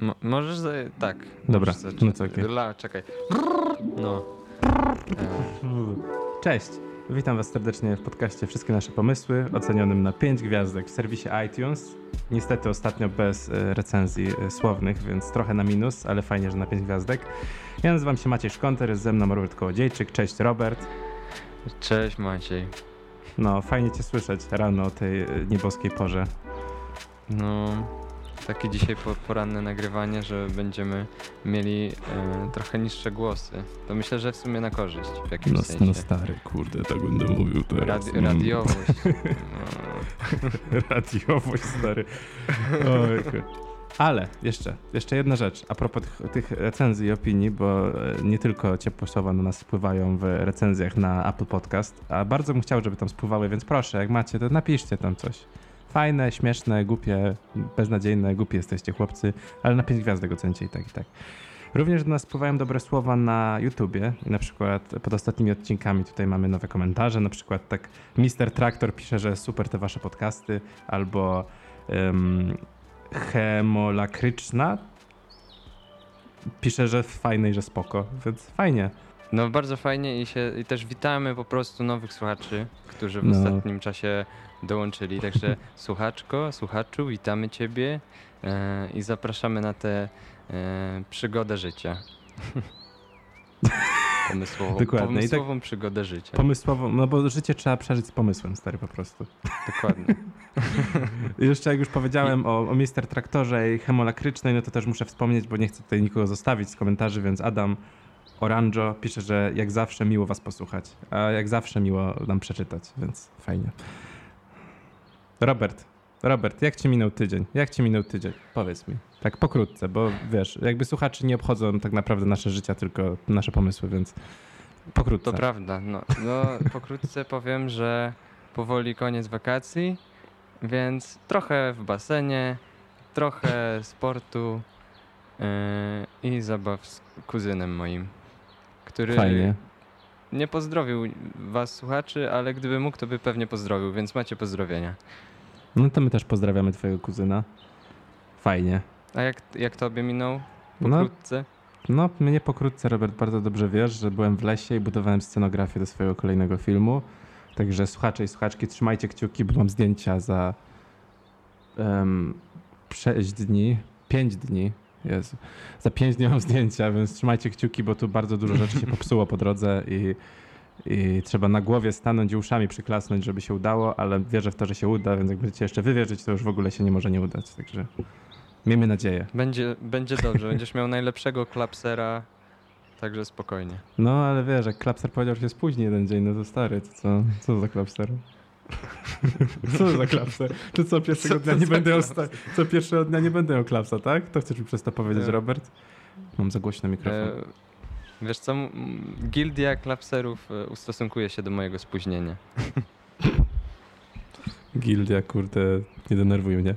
Mo- możesz. Za... Tak. Dobra, możesz no to okej. La, czekaj. No. E, Cześć. Witam Was serdecznie w podcaście Wszystkie nasze pomysły, ocenionym na 5 gwiazdek w serwisie iTunes. Niestety ostatnio bez e, recenzji e, słownych, więc trochę na minus, ale fajnie, że na 5 gwiazdek. Ja nazywam się Maciej Szkonter, jest ze mną Robert Kołodziejczyk. Cześć Robert. Cześć Maciej. No, fajnie Cię słyszeć rano o tej nieboskiej porze. No. Takie dzisiaj po, poranne nagrywanie, że będziemy mieli e, trochę niższe głosy. To myślę, że w sumie na korzyść w jakimś No, sensie. no stary, kurde, tak będę mówił teraz. Radi- Mm. radiowość. No. Radiowość, stary. Ojku. Ale jeszcze, jeszcze jedna rzecz. A propos tych, tych recenzji i opinii, bo e, nie tylko ciepłe słowa na nas spływają w recenzjach na Apple Podcast, a bardzo bym chciał, żeby tam spływały, więc proszę, jak macie, to napiszcie tam coś. Fajne, śmieszne, głupie, beznadziejne, głupie jesteście chłopcy, ale na pięć gwiazdek ocencie i tak, i tak. Również do nas spływają dobre słowa na YouTubie. I na przykład pod ostatnimi odcinkami tutaj mamy nowe komentarze. Na przykład tak Mister Traktor pisze, że super te wasze podcasty, albo um, Hemolakryczna pisze, że fajne i że spoko, więc fajnie. no bardzo fajnie i, się, i też witamy po prostu nowych słuchaczy, którzy w No. ostatnim czasie dołączyli. Także słuchaczko, słuchaczu, witamy Ciebie e, i zapraszamy na tę e, przygodę życia. Pomysłową, Dokładnie. Tak- pomysłową przygodę życia. Pomysłowo, no bo życie trzeba przeżyć z pomysłem, stary po prostu. Dokładnie. Jeszcze jak już powiedziałem o, o Mister Traktorze i Hemolakrycznej, no to też muszę wspomnieć, bo nie chcę tutaj nikogo zostawić z komentarzy, więc Adam Oranjo pisze, że jak zawsze miło was posłuchać, a jak zawsze miło nam przeczytać, więc fajnie. Robert, Robert, jak ci minął tydzień? Jak ci minął tydzień? Powiedz mi. Tak pokrótce, bo wiesz, jakby słuchaczy nie obchodzą tak naprawdę nasze życia, tylko nasze pomysły, więc pokrótce. To prawda. No, no, pokrótce powiem, że powoli koniec wakacji, więc trochę w basenie, trochę sportu yy, i zabaw z kuzynem moim, który Fajnie. nie pozdrowił was słuchaczy, ale gdyby mógł, to by pewnie pozdrowił, więc macie pozdrowienia. No to my też pozdrawiamy twojego kuzyna. Fajnie. A jak, jak tobie minął? No, Pokrótce? No, mnie pokrótce, Robert, bardzo dobrze wiesz, że byłem w lesie i budowałem scenografię do swojego kolejnego filmu. Także słuchacze i słuchaczki, trzymajcie kciuki, bo mam zdjęcia za um, 6 dni, 5 dni. Jezu. Za 5 dni mam zdjęcia, więc trzymajcie kciuki, bo tu bardzo dużo rzeczy się popsuło po drodze i, i trzeba na głowie stanąć i uszami przyklasnąć, żeby się udało, ale wierzę w to, że się uda, więc jak będziecie jeszcze wywierzyć, to już w ogóle się nie może nie udać. Także miejmy nadzieję. Będzie, będzie dobrze, będziesz miał najlepszego klapsera, także spokojnie. No, ale wiesz, jak Klapser powiedział, że się spóźni jeden dzień, no to stary, to co, co za Klapser? Co za Klapser? To co, pierwszego Co dnia nie będę miał klapser? sta- co pierwszego dnia nie będę miał Klapsa, tak? To chcesz mi przez to powiedzieć. Robert? Mam za głośno mikrofon. E, wiesz co, gildia klapserów e, ustosunkuje się do mojego spóźnienia. Gildia, kurde, nie denerwuj mnie.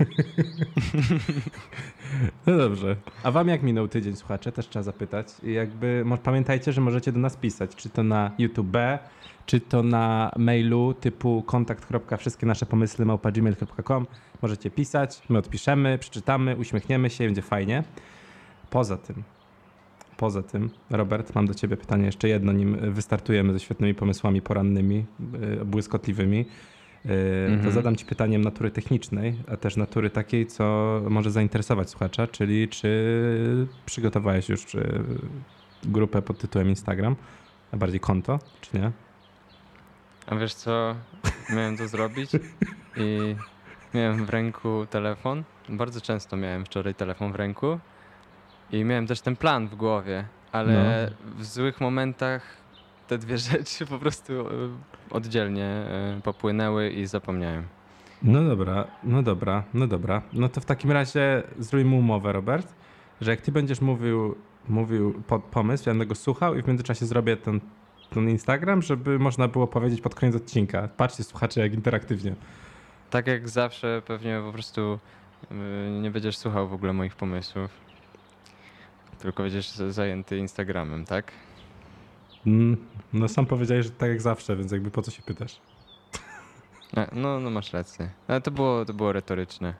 No dobrze. A wam jak minął tydzień, słuchacze? Też trzeba zapytać. I jakby pamiętajcie, że możecie do nas pisać, czy to na YouTube, czy to na mailu typu kontakt. wszystkie nasze pomysły małpa.gmail.com. Możecie pisać, my odpiszemy, przeczytamy, uśmiechniemy się będzie fajnie. Poza tym, poza tym, Robert, mam do ciebie pytanie jeszcze jedno, nim wystartujemy ze świetnymi pomysłami porannymi, yy, błyskotliwymi. Yy, To Mhm. zadam ci pytaniem natury technicznej, a też natury takiej, co może zainteresować słuchacza, czyli czy przygotowałeś już yy, grupę pod tytułem Instagram, a bardziej konto, czy nie? A wiesz co, miałem to zrobić i miałem w ręku telefon. Bardzo często miałem wczoraj telefon w ręku i miałem też ten plan w głowie, ale w złych momentach te dwie rzeczy po prostu e, oddzielnie e, popłynęły i zapomniałem. No dobra, no dobra, no dobra. No to w takim razie zróbmy umowę, Robert, że jak ty będziesz mówił, mówił pod pomysł, ja będę go słuchał i w międzyczasie zrobię ten, ten Instagram, żeby można było powiedzieć pod koniec odcinka. Patrzcie, słuchacze, jak interaktywnie. Tak jak zawsze pewnie po prostu e, nie będziesz słuchał w ogóle moich pomysłów. Tylko będziesz zajęty Instagramem, tak? Mm, No sam powiedziałeś, że tak jak zawsze, więc jakby po co się pytasz? A, no, no masz rację. Ale to było, to było retoryczne.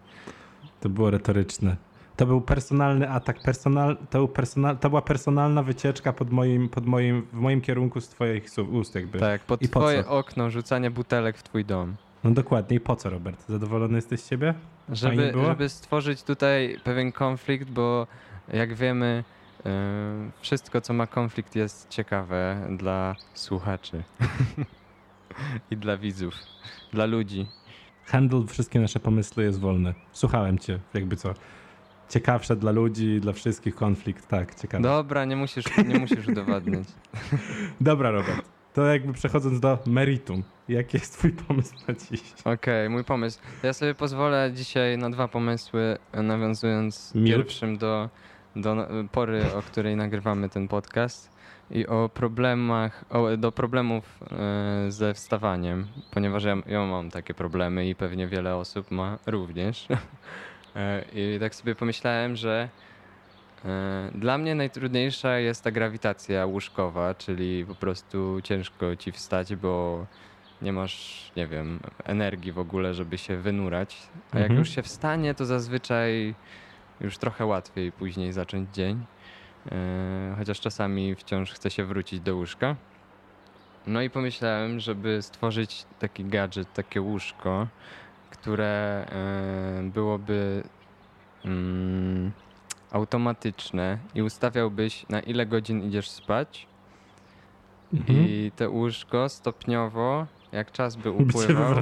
To było retoryczne. To był personalny atak, personal, to, był personal, to była personalna wycieczka pod moim, pod moim, w moim kierunku z twoich ust jakby. Tak, pod I po twoje co? okno rzucanie butelek w twój dom. No dokładnie. I po co, Robert? Zadowolony jesteś z siebie? Żeby, żeby stworzyć tutaj pewien konflikt, bo jak wiemy, yy, wszystko co ma konflikt jest ciekawe dla słuchaczy i dla widzów, dla ludzi. Handel, wszystkie nasze pomysły jest wolny. Słuchałem cię, jakby co. Ciekawsze dla ludzi, dla wszystkich konflikt, tak, ciekawe. Dobra, nie musisz, nie musisz udowadniać. Dobra, Robert. To jakby przechodząc do meritum. Jaki jest twój pomysł na dziś? Okej, mój pomysł. Ja sobie pozwolę dzisiaj na dwa pomysły, e, nawiązując pierwszym do, do pory, o której nagrywamy ten podcast i o problemach, o, do problemów e, ze wstawaniem, ponieważ ja, ja mam takie problemy i pewnie wiele osób ma również. E, I tak sobie pomyślałem, że e, dla mnie najtrudniejsza jest ta grawitacja łóżkowa, czyli po prostu ciężko ci wstać, bo nie masz, nie wiem, energii w ogóle, żeby się wynurać. A jak Mhm. już się wstanie, to zazwyczaj już trochę łatwiej później zacząć dzień. E, chociaż czasami wciąż chce się wrócić do łóżka. No i pomyślałem, żeby stworzyć taki gadżet, takie łóżko, które e, byłoby mm, automatyczne i ustawiałbyś na ile godzin idziesz spać Mhm. i te łóżko stopniowo, jak czas by upływał,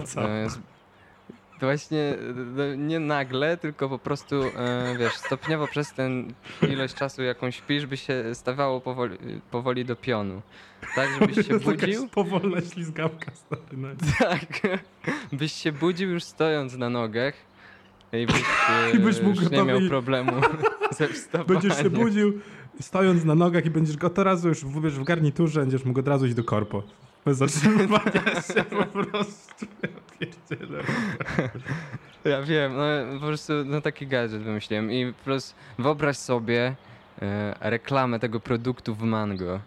z- właśnie no, nie nagle, tylko po prostu, e, wiesz, stopniowo przez ten ilość czasu, jaką śpisz, by się stawało powoli, powoli do pionu. Tak, żebyś się To budził, powolna ślizgawka, stary. No. tak, byś się budził już stojąc na nogach i byś, e, I byś mógł już nie miał problemu ze wstawaniem. Będziesz się budził, stojąc na nogach i będziesz go od razu już wiesz, w garniturze, będziesz mógł od razu iść do korpo. Bez zatrzymywania się po prostu. Pierdzielę. Ja wiem, no po prostu no, taki gadżet wymyśliłem i plus wyobraź sobie e, reklamę tego produktu w Mango.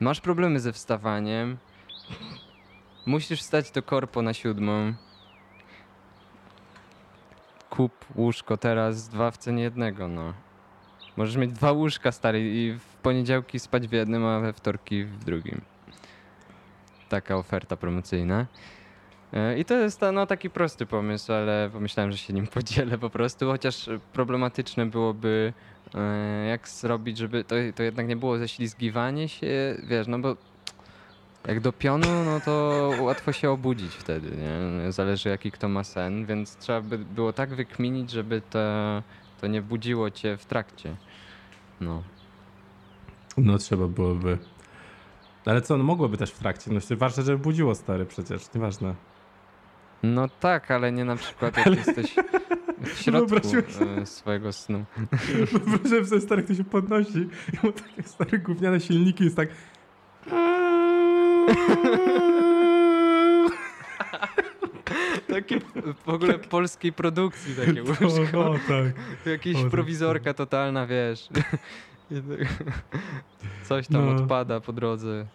Masz problemy ze wstawaniem, musisz wstać do korpo na siódmą. Kup łóżko teraz, dwa w cenie jednego, no. Możesz mieć dwa łóżka, stary, i w poniedziałki spać w jednym, a we wtorki w drugim. Taka oferta promocyjna. E, I to jest no, taki prosty pomysł, ale pomyślałem, że się nim podzielę po prostu, chociaż problematyczne byłoby e, jak zrobić, żeby to, to jednak nie było ześlizgiwanie się, wiesz, no bo jak do pionu, no to łatwo się obudzić wtedy, nie? Zależy jaki kto ma sen, więc trzeba by było tak wykminić, żeby to, to nie budziło cię w trakcie. No. No trzeba byłoby. Ale co, no mogłoby też w trakcie. No ważne, żeby budziło stary przecież, nieważne. No tak, ale nie na przykład jak jesteś w środku e, swojego snu. Wyobrażam sobie stary, kto się podnosi i ma takie stare gówniane silniki jest tak... Takie w ogóle polskiej produkcji takie łóżko. O, o tak. Jakaś o, tak, prowizorka totalna, wiesz. Tak- Coś tam No. odpada po drodze.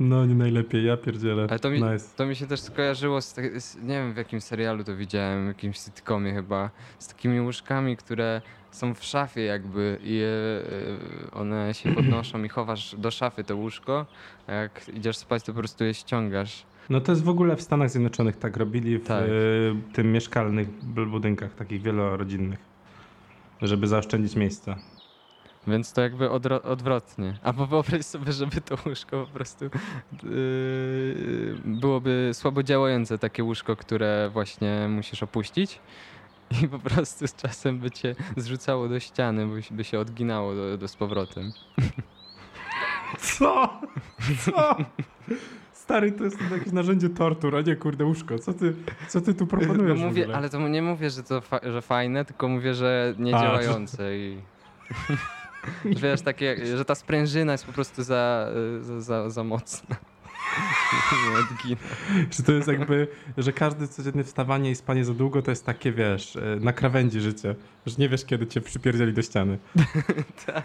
No nie najlepiej, ja pierdzielę. Ale to mi, Nice. to mi się też skojarzyło z, z, nie wiem w jakim serialu to widziałem, w jakimś sitcomie chyba, z takimi łóżkami, które są w szafie jakby i e, e, one się podnoszą i chowasz do szafy to łóżko, a jak idziesz spać to po prostu je ściągasz. No to jest w ogóle w Stanach Zjednoczonych tak robili w Tak. y, tym mieszkalnych budynkach, takich wielorodzinnych, żeby zaoszczędzić miejsca. Więc to jakby odro- odwrotnie. A bo wyobraź sobie, żeby to łóżko po prostu yy, byłoby słabo działające, takie łóżko, które właśnie musisz opuścić i po prostu z czasem by cię zrzucało do ściany, by, by się odginało do, do z powrotem. Co? Co? Stary, to jest jakieś narzędzie tortur, a nie kurde łóżko. Co ty, co ty tu proponujesz No mówię, ale to nie mówię, że to fa- że fajne, tylko mówię, że nie A, działające i... Że Wiesz, takie, że ta sprężyna jest po prostu za, za, za, za mocna. Że to jest jakby, że każde codzienne wstawanie i spanie za długo to jest takie, wiesz, e, na krawędzi życia. Że nie wiesz, kiedy cię przypierdzieli do ściany.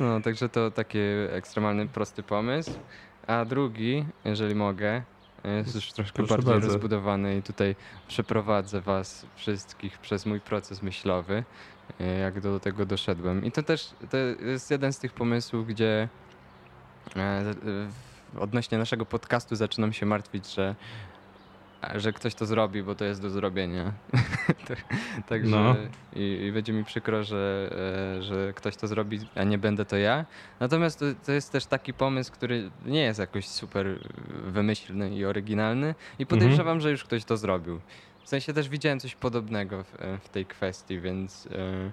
No, także to taki ekstremalny, prosty pomysł. A drugi, jeżeli mogę, Jest już troszkę Proszę bardziej bardzo. rozbudowany i tutaj przeprowadzę was wszystkich przez mój proces myślowy, jak do tego doszedłem. I to też to jest jeden z tych pomysłów, gdzie e, e, odnośnie naszego podcastu zaczynam się martwić, że że ktoś to zrobi, bo to jest do zrobienia. Tak- Także No. i, i będzie mi przykro, że, e, że ktoś to zrobi, a nie będę to ja. Natomiast to, to jest też taki pomysł, który nie jest jakoś super wymyślny i oryginalny i podejrzewam, że już ktoś to zrobił. W sensie też widziałem coś podobnego w, w tej kwestii, więc, e,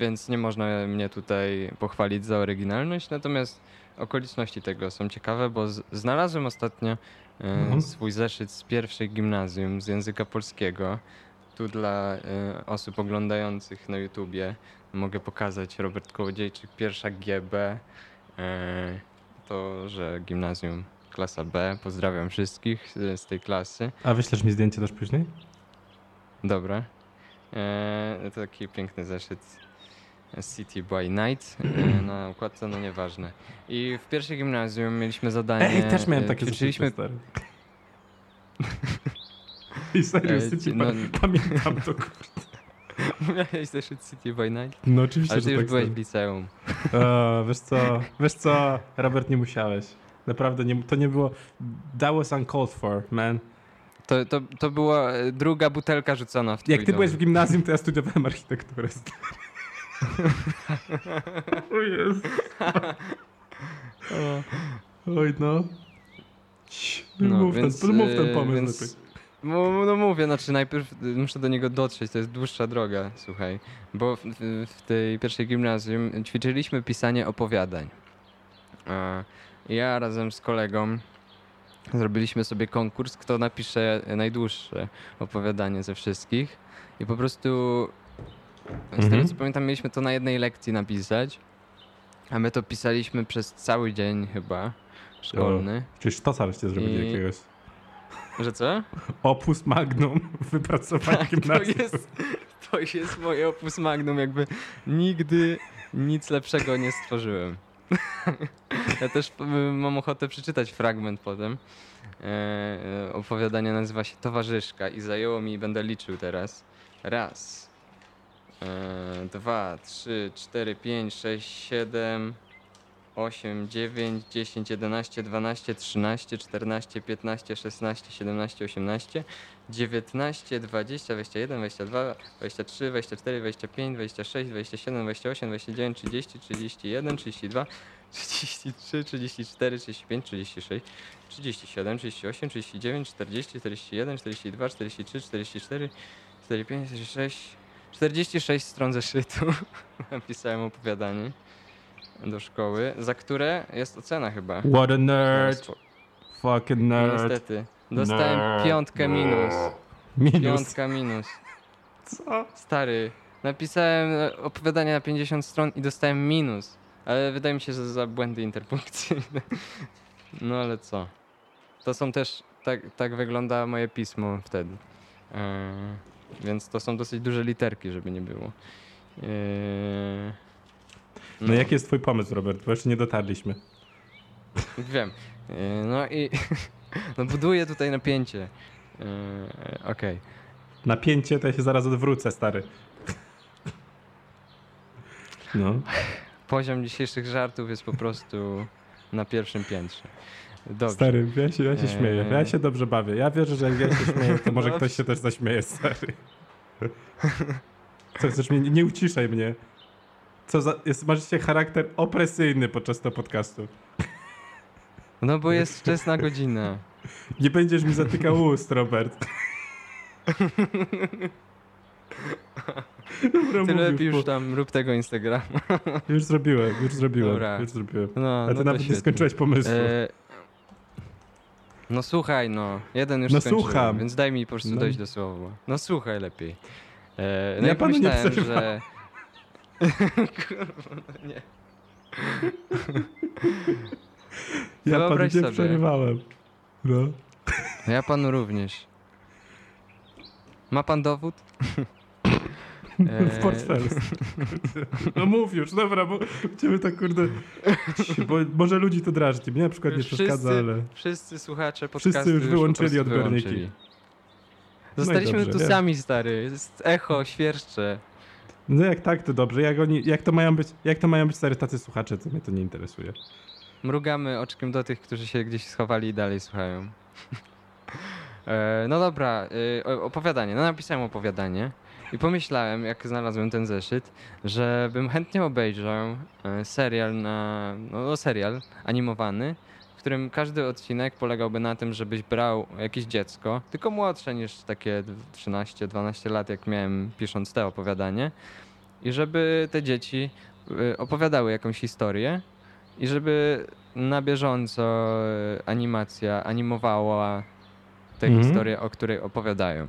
więc nie można mnie tutaj pochwalić za oryginalność, natomiast okoliczności tego są ciekawe, bo z, znalazłem ostatnio e, Mhm. swój zeszyt z pierwszej gimnazjum z języka polskiego. Tu dla e, osób oglądających na YouTubie mogę pokazać Robert Kołodziejczyk, pierwsza GB. E, to, że gimnazjum klasa B. Pozdrawiam wszystkich e, z tej klasy. A wyślesz mi zdjęcie też później? Dobra. E, to taki piękny zeszyt City by Night e, na układce, no nieważne. I w pierwszej gimnazjum mieliśmy zadanie. Ej, też miałem e, takie ćwiczyliśmy zeszyty, stary. I serio, Ej, City, no- pamiętam to. kur- Miałeś zeszyt City by Night? No oczywiście, Ale ty że już tak byłeś w liceum. O, wiesz co, wiesz co, Robert, nie musiałeś. Naprawdę, nie, to nie było... That was uncalled for, man. To, to, to była e, druga butelka rzucona w Jak ty dom. byłeś w gimnazjum, to ja studiowałem architekturę. o Jezu. Oj, no. No, mów, więc, ten, mów ten e, pomysł więc-. No, no mówię, znaczy najpierw y, muszę do niego dotrzeć, to jest dłuższa droga, słuchaj. Bo w, w- w tej pierwszej gimnazjum ćwiczyliśmy pisanie opowiadań. Ja razem z kolegą zrobiliśmy sobie konkurs, kto napisze najdłuższe opowiadanie ze wszystkich. I po prostu z Mhm. tego co pamiętam, mieliśmy to na jednej lekcji napisać. A my to pisaliśmy przez cały dzień chyba szkolny. Czyli sztosa byście zrobili I- jakiegoś. Że co? Opus magnum wypracowanie Tak, to jest, to jest moje opus magnum, jakby nigdy nic lepszego nie stworzyłem. Ja też mam ochotę przeczytać fragment potem. E, e, opowiadanie nazywa się Towarzyszka i zajęło mi, będę liczył teraz. Raz, e, dwa, trzy, cztery, pięć, sześć, siedem, osiem, dziewięć, dziesięć, jedenaście, dwanaście, trzynaście, czternaście, piętnaście, szesnaście, siedemnaście, osiemnaście, 19, 20, 21, 22, 23, 24, 25, 26, 27, 28, 29, 30, 31, 32, 33, 34, 35, 36, 37, 38, 39, 40, 41, 42, 43, 44, 45, 46, 46 stron zeszytu. Napisałem opowiadanie do szkoły, za które jest ocena chyba. What a nerd. Fucking nerd. Niestety. Dostałem Nerd. piątkę minus. Minus. Piątka minus. Co? Stary, napisałem e, opowiadanie na 50 stron i dostałem minus. Ale wydaje mi się, że za błędy interpunkcyjne. No ale co? To są też, tak, tak wygląda moje pismo wtedy. E, więc to są dosyć duże literki, żeby nie było. E, No jaki jest twój pomysł, Robert? Bo jeszcze nie dotarliśmy. Wiem. No i no buduję tutaj napięcie. E, Okej. Napięcie to ja się zaraz odwrócę, stary. No. Poziom dzisiejszych żartów jest po prostu na pierwszym piętrze. Dobrze. Stary, ja się, ja się Eee. śmieję. Ja się dobrze bawię. Ja wierzę, że jak ja się śmieję, to może No. ktoś się też zaśmieje, stary. Co chcesz mnie? Nie uciszaj mnie. Co za... Jest, masz dzisiaj charakter opresyjny podczas tego podcastu. No bo jest wczesna godzina. Nie będziesz mi zatykał ust, Robert. Dobra, Ty lepiej już tam rób tego Instagrama. Już zrobiłem, już zrobiłem, Dobra. już zrobiłem. No, A ty no nawet nie skończyłeś pomysłu. E, No słuchaj, no. Jeden już No słucham. więc daj mi po prostu No. dojść do słowa. No słuchaj lepiej. E, Ja No i panu nie że... Kurwa, no nie. Ja panu wyobraź nie sobie. przerywałem. No. No ja panu również. Ma pan dowód? W portfelu. No mów już, dobra, bo będziemy tak kurde... Bo może ludzi to drażni. Mnie na przykład nie Wszyscy- przeszkadza, ale... Wszyscy słuchacze podcastu Wszyscy już wyłączyli prostu odbiorniki. wyłączyli. No Zostaliśmy dobrze, tu sami, stary. Jest echo, świerszcze. No jak tak, to dobrze. Jak, oni, jak, to mają być, jak to mają być stary tacy słuchacze, to mnie to nie interesuje. Mrugamy oczkiem do tych, którzy się gdzieś schowali i dalej słuchają. E, no dobra, e, opowiadanie. No napisałem opowiadanie i pomyślałem, jak znalazłem ten zeszyt, że bym chętnie obejrzał e, serial na, no, no serial animowany, w którym każdy odcinek polegałby na tym, żebyś brał jakieś dziecko, tylko młodsze niż takie 13-12 lat, jak miałem pisząc te opowiadanie, i żeby te dzieci opowiadały jakąś historię i żeby na bieżąco e, animacja animowała tę Mhm. historię, o której opowiadają.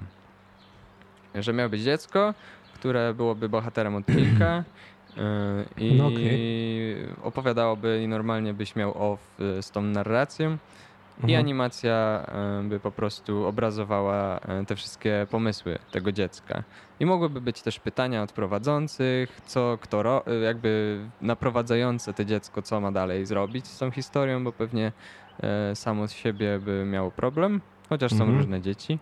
Że miało być dziecko, które byłoby bohaterem odcinka e, i No opowiadałoby i normalnie byś miał off e, z tą narracją i Mhm. animacja e, by po prostu obrazowała te wszystkie pomysły tego dziecka. I mogłyby być też pytania od prowadzących, co kto e, jakby naprowadzające te dziecko, co ma dalej zrobić z tą historią, bo pewnie e, samo z siebie by miało problem, chociaż są Mhm. różne dzieci.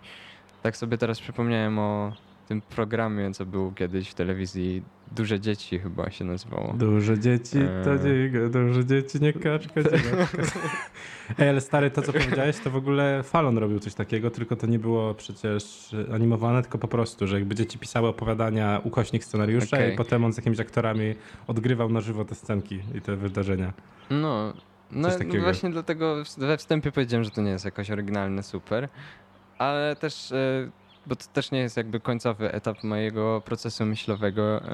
Tak sobie teraz przypomniałem o tym programie, co był kiedyś w telewizji, Duże Dzieci chyba się nazywało. Duże dzieci to Eee. nie, duże dzieci nie kaczka. Ej, ale stary, to co powiedziałeś, to w ogóle Fallon robił coś takiego, tylko to nie było przecież animowane, tylko po prostu, że jakby dzieci pisały opowiadania, ukośnik scenariusza Okej. i potem on z jakimiś aktorami odgrywał na żywo te scenki i te wydarzenia. No, no, no właśnie dlatego we wstępie powiedziałem, że to nie jest jakoś oryginalne, super, ale też, e, bo to też nie jest jakby końcowy etap mojego procesu myślowego, e,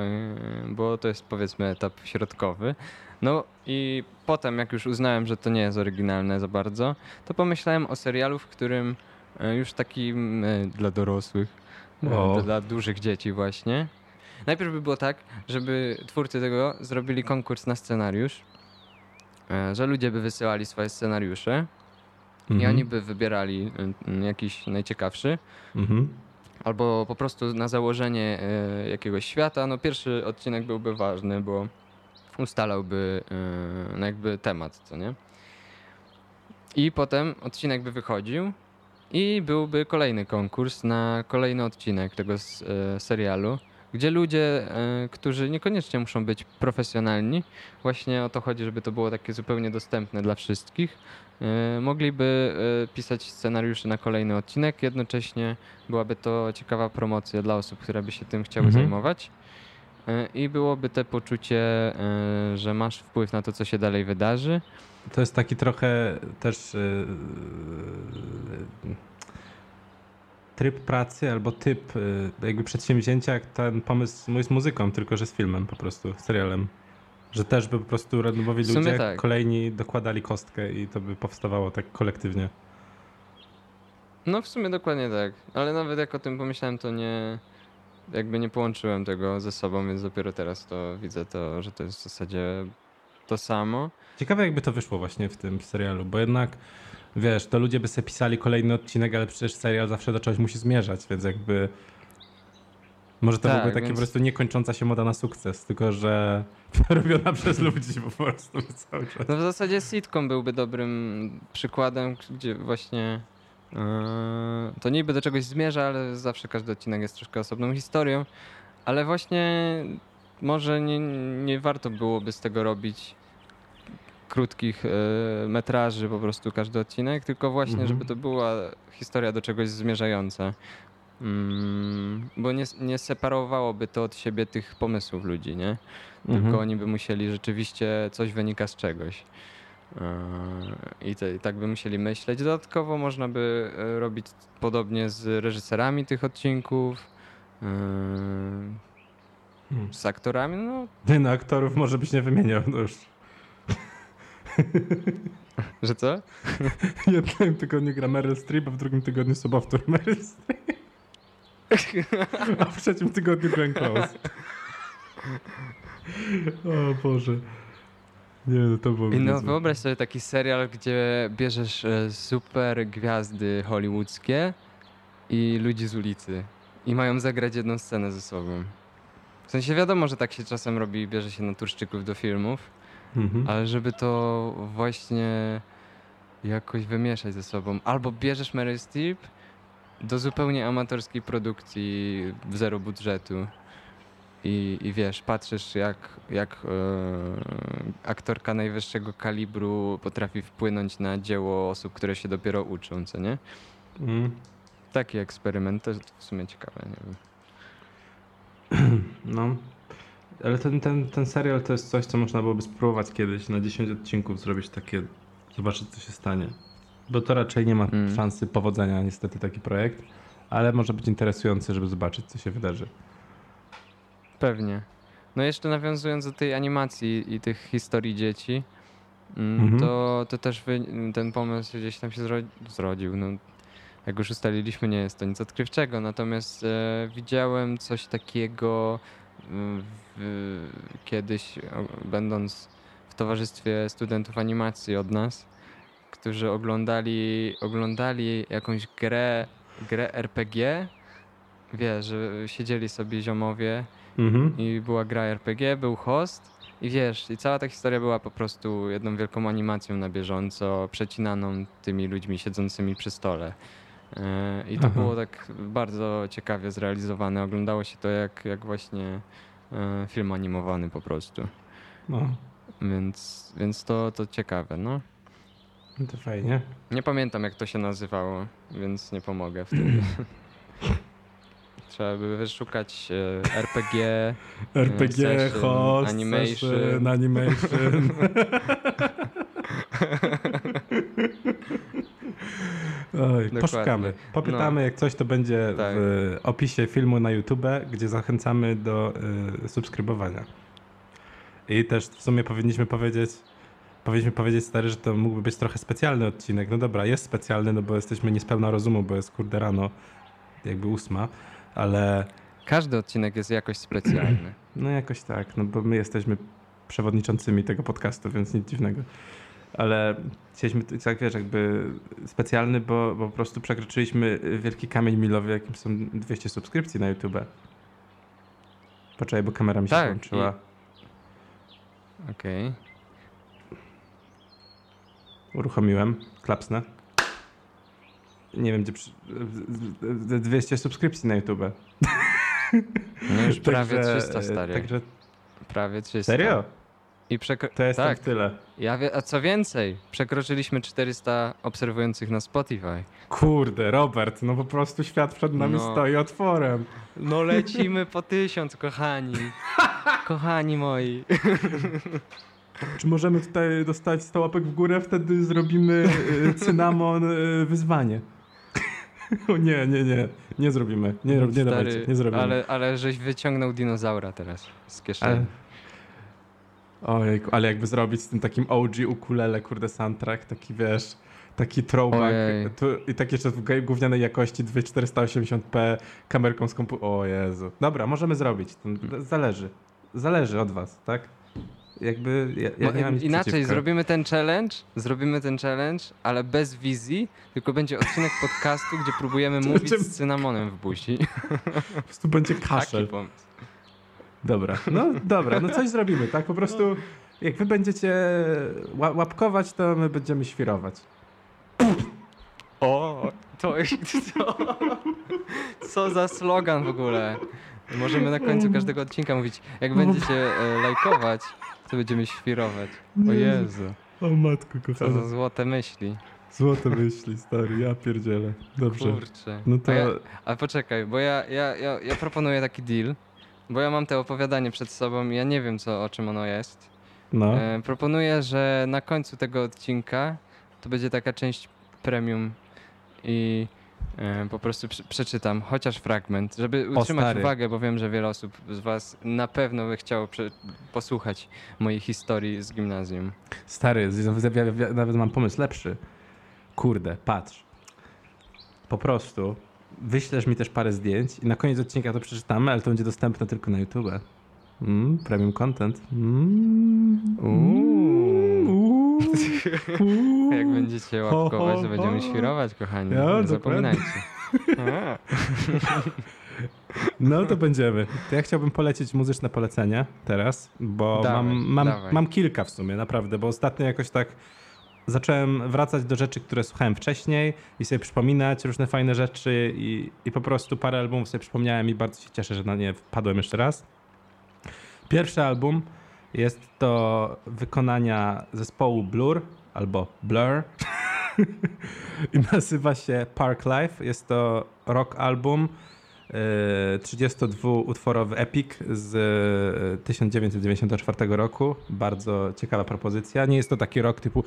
bo to jest powiedzmy etap środkowy. No i potem, jak już uznałem, że to nie jest oryginalne za bardzo, to pomyślałem o serialu, w którym e, już takim e, dla dorosłych, dla dużych dzieci właśnie. Najpierw by było tak, żeby twórcy tego zrobili konkurs na scenariusz, że ludzie by wysyłali swoje scenariusze i Mhm. oni by wybierali y, jakiś najciekawszy, Mhm. albo po prostu na założenie y, jakiegoś świata. No pierwszy odcinek byłby ważny, bo ustalałby y, no jakby temat, co nie? I potem odcinek by wychodził i byłby kolejny konkurs na kolejny odcinek tego serialu, gdzie ludzie, którzy niekoniecznie muszą być profesjonalni, właśnie o to chodzi, żeby to było takie zupełnie dostępne dla wszystkich, mogliby e, pisać scenariusze na kolejny odcinek. Jednocześnie byłaby to ciekawa promocja dla osób, które by się tym chciały Mhm. zajmować. E, I byłoby te poczucie, e, że masz wpływ na to, co się dalej wydarzy. To jest taki trochę też tryb pracy albo typ jakby przedsięwzięcia, jak ten pomysł mój z muzyką, tylko że z filmem po prostu, serialem. Że też by po prostu randomowi ludzie tak. kolejni dokładali kostkę i to by powstawało tak kolektywnie. No w sumie dokładnie tak, ale nawet jak o tym pomyślałem, to nie jakby nie połączyłem tego ze sobą, więc dopiero teraz to widzę to, że to jest w zasadzie to samo. Ciekawe jakby to wyszło właśnie w tym serialu, bo jednak wiesz, to ludzie by sobie pisali kolejny odcinek, ale przecież serial zawsze do czegoś musi zmierzać, więc jakby może to Tak, ogóle takie więc- po prostu niekończąca się moda na sukces, tylko że robiona przez ludzi po prostu cały czas. No w zasadzie sitcom byłby dobrym przykładem, gdzie właśnie yy, to niby do czegoś zmierza, ale zawsze każdy odcinek jest troszkę osobną historią, ale właśnie może nie, nie warto byłoby z tego robić krótkich e, metraży po prostu każdy odcinek, tylko właśnie, Mhm. żeby to była historia do czegoś zmierzająca. Mm, bo nie, nie separowałoby to od siebie tych pomysłów ludzi, nie? Tylko Mhm. oni by musieli rzeczywiście coś wynika z czegoś. Yy, I, te, I tak by musieli myśleć. Dodatkowo można by e, robić podobnie z reżyserami tych odcinków, yy, Hmm. z aktorami. No, Nie no, aktorów może byś nie wymieniał, no już. że co? W jednym tygodniu gra Meryl Streep, a w drugim tygodniu sobowtór Meryl Streep. A w trzecim tygodniu Glenn Close. O Boże. Nie, no to było I no wyobraź sobie taki serial, gdzie bierzesz e, super gwiazdy hollywoodzkie i ludzi z ulicy i mają zagrać jedną scenę ze sobą. W sensie wiadomo, że tak się czasem robi, bierze się naturszczyków do filmów, Mhm. ale żeby to właśnie jakoś wymieszać ze sobą. Albo bierzesz Meryl Streep do zupełnie amatorskiej produkcji w zero budżetu i, i wiesz, patrzysz jak, jak e, aktorka najwyższego kalibru potrafi wpłynąć na dzieło osób, które się dopiero uczą, co nie? Mm. Taki eksperyment to jest w sumie ciekawe, nie wiem. No. Ale ten, ten, ten serial to jest coś, co można byłoby spróbować kiedyś na 10 odcinków zrobić takie, zobaczyć co się stanie. Bo to raczej nie ma Mm. szansy powodzenia niestety taki projekt, ale może być interesujący, żeby zobaczyć co się wydarzy. Pewnie. No jeszcze nawiązując do tej animacji i tych historii dzieci, mm, Mhm. to, to też wy, ten pomysł gdzieś tam się zro, zrodził. No, jak już ustaliliśmy, nie jest to nic odkrywczego, natomiast e, widziałem coś takiego mm, w, kiedyś, o, będąc w towarzystwie studentów animacji od nas, którzy oglądali, oglądali jakąś grę, grę RPG. Wiesz, że siedzieli sobie ziomowie Mhm. i była gra RPG, był host i wiesz, i cała ta historia była po prostu jedną wielką animacją na bieżąco, przecinaną tymi ludźmi siedzącymi przy stole. E, I to Aha. było tak bardzo ciekawie zrealizowane. Oglądało się to jak, jak właśnie e, film animowany po prostu. No, Więc, więc to, to ciekawe, no. No to fajnie. Nie pamiętam jak to się nazywało, więc nie pomogę wtedy. Trzeba by wyszukać e, RPG. RPG, session, host, animation. session, animation. Oj, poszukamy. Popytamy, jak coś to będzie Tak. w opisie filmu na YouTube, gdzie zachęcamy do y, subskrybowania. I też w sumie powinniśmy powiedzieć, powinniśmy powiedzieć stary, że to mógłby być trochę specjalny odcinek. No dobra, jest specjalny, no bo jesteśmy niespełna rozumu, bo jest kurde rano, jakby ósma, ale Każdy odcinek jest jakoś specjalny. no jakoś tak, no bo my jesteśmy przewodniczącymi tego podcastu, więc nic dziwnego. Ale chcieliśmy, tak wiesz, jakby specjalny, bo, bo po prostu przekroczyliśmy wielki kamień milowy, jakim są 200 subskrypcji na YouTube. Poczekaj, bo kamera mi się Tak, włączyła. Okej. Uruchomiłem, klapsnę. Nie wiem, gdzie... Przy... 200 subskrypcji na YouTube. No już prawie Także- 300 stary. Także, Prawie 300. serio? I przekro... To jest tak, tak. tyle. ja wie... a co więcej, przekroczyliśmy 400 obserwujących na Spotify. Kurde, Robert, no po prostu świat przed nami No. stoi otworem. No lecimy po tysiąc, kochani. Kochani moi. Czy możemy tutaj dostać 100 łapek w górę, wtedy zrobimy y, cynamon y, wyzwanie. O nie, nie, nie, nie zrobimy. Nie, nie Stary, dawajcie, nie zrobimy. Ale, ale żeś wyciągnął dinozaura teraz z kieszeni. ale... Ojejku, ale jakby zrobić z tym takim OG ukulele, kurde, soundtrack, taki wiesz, taki throwback tu, i tak jeszcze w gównianej jakości 2480p kamerką z kompu... O Jezu. Dobra, możemy zrobić. To Zależy. Zależy od was, tak? Jakby ja, ja nie mam nic Inaczej, przeciwko. zrobimy ten challenge, zrobimy ten challenge, ale bez wizji, tylko będzie odcinek podcastu, gdzie próbujemy mówić z cynamonem w buzi. Po prostu będzie Taki kaszel. pomysł. Dobra, no dobra, no coś zrobimy, tak? Po prostu jak wy będziecie ła- łapkować, to my będziemy świrować. O, to co? Co za slogan w ogóle? Możemy na końcu każdego odcinka mówić, jak będziecie e, lajkować, to będziemy świrować. O Jezu, O matko co za złote myśli. Złote myśli, stary, ja pierdzielę. Dobrze. Kurczę. No to... A, ja, a poczekaj, bo ja, ja, ja, ja proponuję taki deal, bo ja mam te opowiadanie przed sobą i ja nie wiem, co, o czym ono jest. No. E, proponuję, że na końcu tego odcinka to będzie taka część premium i po prostu prze- przeczytam chociaż fragment, żeby utrzymać uwagę, bo wiem, że wiele osób z Was na pewno by chciało posłuchać mojej historii z gimnazjum. Stary, nawet mam pomysł lepszy. Kurde, patrz. Po prostu wyślesz mi też parę zdjęć i na koniec odcinka to przeczytamy, ale to będzie dostępne tylko na YouTube. Mm, premium content. Mm, Uuu. Jak będziecie łapkować, to będziemy świrować, kochani. Ja, nie zapominajcie. No to będziemy. To ja chciałbym polecić muzyczne polecenie teraz, bo Dawaj, mam, mam, dawaj. mam kilka w sumie, naprawdę, bo ostatnio jakoś tak zacząłem wracać do rzeczy, które słuchałem wcześniej i sobie przypominać różne fajne rzeczy i, i po prostu parę albumów sobie przypomniałem i bardzo się cieszę, że na nie wpadłem jeszcze raz. Pierwszy album jest to wykonania zespołu Blur albo Blur i nazywa się Park Life. Jest to rock album, e, 32-utworowy epic z e, 1994 roku. Bardzo ciekawa propozycja. Nie jest to taki rock typu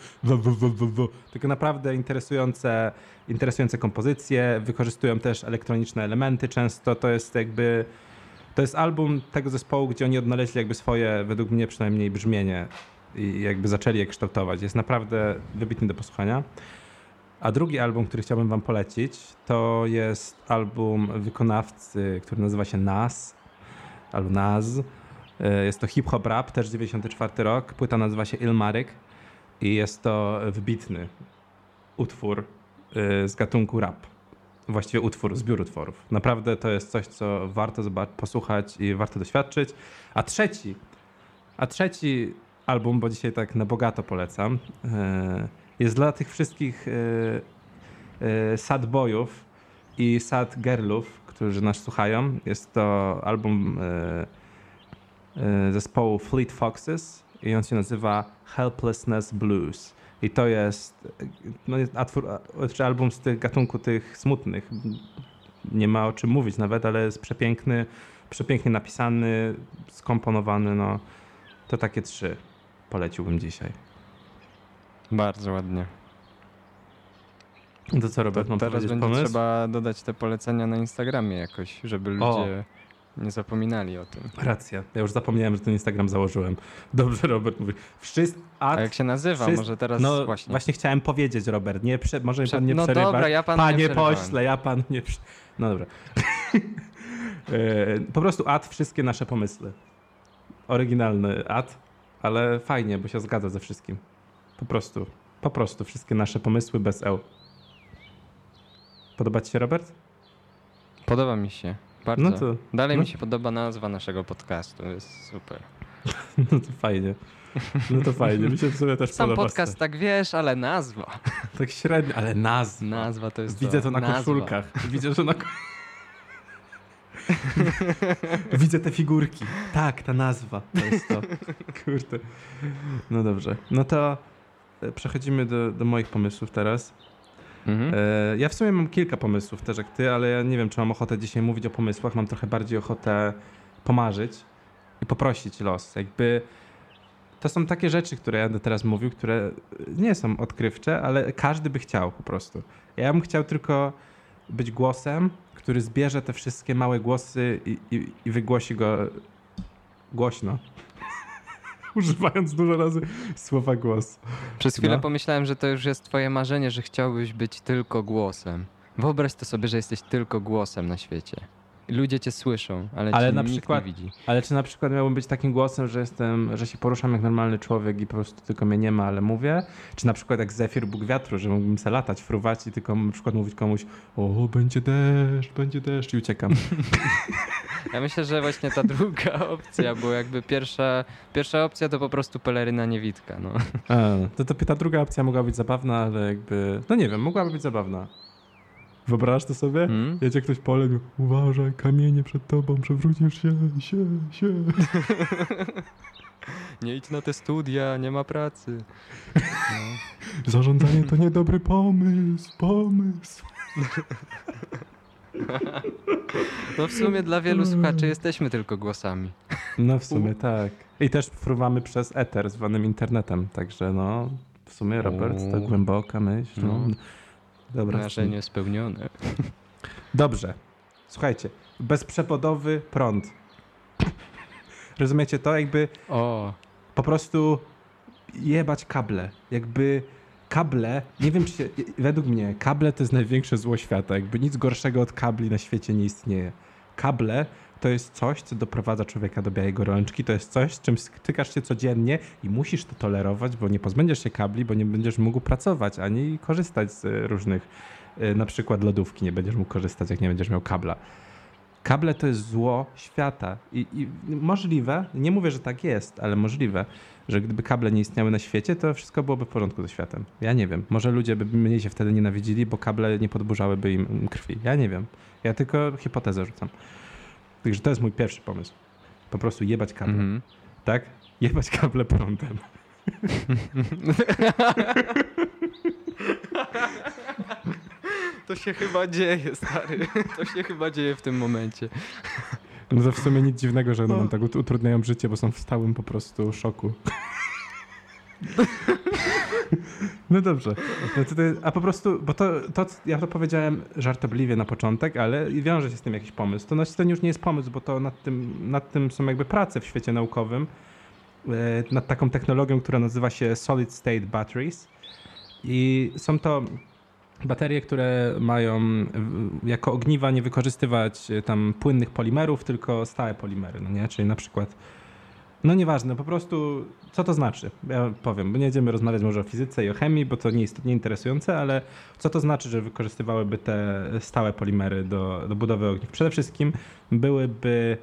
tylko naprawdę interesujące, interesujące kompozycje. Wykorzystują też elektroniczne elementy często. To jest jakby... To jest album tego zespołu, gdzie oni odnaleźli jakby swoje, według mnie przynajmniej, brzmienie i jakby zaczęli je kształtować. Jest naprawdę wybitny do posłuchania. A drugi album, który chciałbym wam polecić, to jest album wykonawcy, który nazywa się Nas, albo Nas. E, Jest to hip-hop rap, też 94 rok. Płyta nazywa się Ilmaryk i jest to wybitny utwór e, z gatunku rap. Właściwie utwór, zbiór utworów. Naprawdę to jest coś, co warto posłuchać i warto doświadczyć. A trzeci, a trzeci album, bo dzisiaj tak na bogato polecam, e, jest dla tych wszystkich e, e, sad boyów i sad girlów, którzy nas słuchają. Jest to album zespołu Fleet Foxes i on się nazywa Helplessness Blues. I to jest, no jest atwór, czy album z tych gatunku tych smutnych. Nie ma o czym mówić nawet, ale jest przepiękny, przepięknie napisany, skomponowany. No. To takie trzy poleciłbym dzisiaj. Bardzo ładnie. To co, Robert, mam Teraz będzie pomysł? trzeba dodać te polecenia na Instagramie jakoś, żeby ludzie nie zapominali o tym. Racja. Ja już zapomniałem, że ten Instagram założyłem. Dobrze, Robert mówi. Wszyscy... A jak się nazywa? wszyscy- Może teraz no, właśnie. chciałem powiedzieć, Robert. Nie prze... Może Prze- pan nie no przerywać. dobra, ja nie Panie pośle, ja panu nie... No dobra. E, po prostu ad wszystkie nasze pomysły. Oryginalny ad, ale fajnie, bo się zgadza ze wszystkim. Po prostu. Po prostu wszystkie nasze pomysły bez eł. Podoba ci się, Robert? Podoba mi się. Bardzo. No to, Dalej no. mi się podoba nazwa naszego podcastu. Jest super. no to fajnie. No to fajnie. Mi się w sumie też Sam podoba. podcast tak wiesz, ale nazwa. Tak średnio, ale nazwa. Nazwa to jest Widzę to na nazwa. koszulkach. Widzę, że na. Widzę te figurki. Tak, ta nazwa. To jest to. Kurde. No dobrze. No to e, przechodzimy do, do moich pomysłów teraz. Mhm. E, ja w sumie mam kilka pomysłów też jak ty, ale ja nie wiem, czy mam ochotę dzisiaj mówić o pomysłach. Mam trochę bardziej ochotę pomarzyć i poprosić los. Jakby to są takie rzeczy, które ja teraz mówił, które nie są odkrywcze, ale każdy by chciał po prostu. Ja bym chciał tylko być głosem, który zbierze te wszystkie małe głosy i, i, i wygłosi go głośno. Używając dużo razy słowa głos. Przez chwilę no. pomyślałem, że to już jest twoje marzenie, że chciałbyś być tylko głosem. Wyobraź to sobie, że jesteś tylko głosem na świecie. Ludzie cię słyszą, ale, Ale cię na nikt przykład- nie widzi. Ale czy na przykład miałbym być takim głosem, że jestem, że się poruszam jak normalny człowiek i po prostu tylko mnie nie ma, ale mówię? Czy na przykład jak Zefir Bóg Wiatru, że mógłbym se latać, fruwać i tylko na przykład mówić komuś o, będzie deszcz, będzie deszcz i uciekam. Ja myślę, że właśnie ta druga opcja, bo jakby pierwsza, pierwsza opcja to po prostu peleryna niewidka. No. A, to, to ta druga opcja mogła być zabawna, ale jakby, no nie wiem, mogłaby być zabawna. Wyobrażasz to sobie? Hmm? Jedzie ktoś polem, uważaj, kamienie przed tobą, przewrócisz się, się, się. Nie idź na te studia, nie ma pracy. No. Zarządzanie to niedobry pomysł, pomysł. no w sumie dla wielu słuchaczy jesteśmy tylko głosami. No w sumie tak. I też fruwamy przez eter zwanym internetem, także no w sumie Robert, to O. głęboka myśl. No. Dobra. Marzenie spełnione. Dobrze. Słuchajcie, bezprzewodowy prąd. Rozumiecie to? Jakby O, po prostu jebać kable. Jakby kable, nie wiem czy się, według mnie kable to jest największe zło świata. Jakby nic gorszego od kabli na świecie nie istnieje. Kable to jest coś, co doprowadza człowieka do białej gorączki. To jest coś, z czym stykasz się codziennie i musisz to tolerować, bo nie pozbędziesz się kabli, bo nie będziesz mógł pracować ani korzystać z różnych, y, na przykład lodówki nie będziesz mógł korzystać, jak nie będziesz miał kabla. Kable to jest zło świata. I, I możliwe, nie mówię, że tak jest, ale możliwe, że gdyby kable nie istniały na świecie, to wszystko byłoby w porządku ze światem. Ja nie wiem. Może ludzie by mnie się wtedy nienawidzili, bo kable nie podburzałyby im krwi. Ja nie wiem. Ja tylko hipotezę rzucam. Także to jest mój pierwszy pomysł. Po prostu jebać kable. Mhm. Tak? Jebać kable prądem. To się chyba dzieje, stary. To się chyba dzieje w tym momencie. No to w sumie nic dziwnego, że No. nam tak ut- utrudniają życie, bo są w stałym po prostu szoku. No dobrze. No a po prostu, bo to, to, ja to powiedziałem żartobliwie na początek, ale wiąże się z tym jakiś pomysł. To, znaczy, to już nie jest pomysł, bo to nad tym, nad tym są jakby prace w świecie naukowym, e, nad taką technologią, która nazywa się Solid State Batteries. I są to baterie, które mają jako ogniwa nie wykorzystywać e, tam płynnych polimerów, tylko stałe polimery, no nie? Czyli na przykład, no nieważne, po prostu co to znaczy? Ja powiem, bo nie będziemy rozmawiać może o fizyce i o chemii, bo to nie jest nie interesujące, ale co to znaczy, że wykorzystywałyby te stałe polimery do, do budowy ogniw? Przede wszystkim byłyby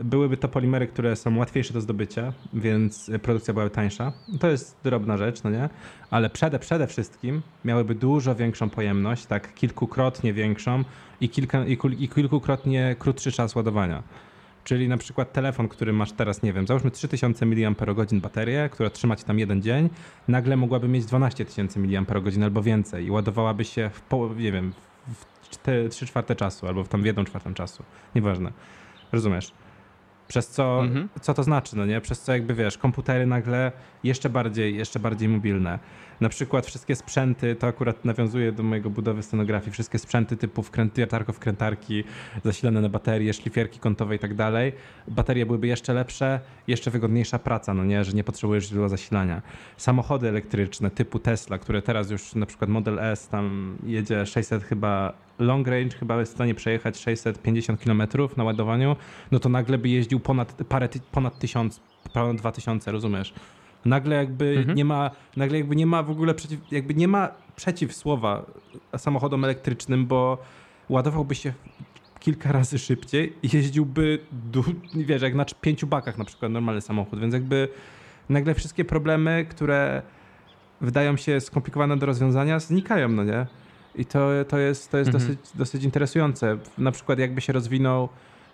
byłyby to polimery, które są łatwiejsze do zdobycia, więc produkcja byłaby tańsza. To jest drobna rzecz, no nie? Ale przede, przede wszystkim miałyby dużo większą pojemność, tak kilkukrotnie większą i, kilka, i, kul- i kilkukrotnie krótszy czas ładowania. Czyli na przykład telefon, który masz teraz, nie wiem, załóżmy 3000 mAh baterię, która trzyma ci tam jeden dzień, nagle mogłaby mieć 12 tysięcy mAh albo więcej i ładowałaby się w, po, nie wiem, w 3 czwarte czasu albo w tam w 1 czwartą czasu. Nieważne. Rozumiesz? Przez co, Mhm. co to znaczy, no nie? Przez co jakby wiesz, komputery nagle jeszcze bardziej, jeszcze bardziej mobilne. Na przykład wszystkie sprzęty, to akurat nawiązuje do mojego budowy scenografii, wszystkie sprzęty typu wkrętarko wkrętarki, zasilane na baterie, szlifierki kątowe i tak dalej. Baterie byłyby jeszcze lepsze, jeszcze wygodniejsza praca, no nie? Że nie potrzebujesz źródła zasilania. Samochody elektryczne typu Tesla, które teraz już na przykład Model S tam jedzie 600 chyba long range, chyba jest w stanie przejechać 650 km na ładowaniu, no to nagle by jeździł ponad parę, ponad tysiąc, ponad dwa tysiące, rozumiesz? Nagle jakby Mhm. nie ma, nagle jakby nie ma w ogóle przeciw, jakby nie ma przeciwsłowa samochodom elektrycznym, bo ładowałby się kilka razy szybciej i jeździłby, wiesz, jak na pięciu bakach na przykład normalny samochód, więc jakby nagle wszystkie problemy, które wydają się skomplikowane do rozwiązania, znikają, no nie? I to, to jest, to jest Mhm. dosyć, dosyć interesujące. Na przykład jakby się rozwinął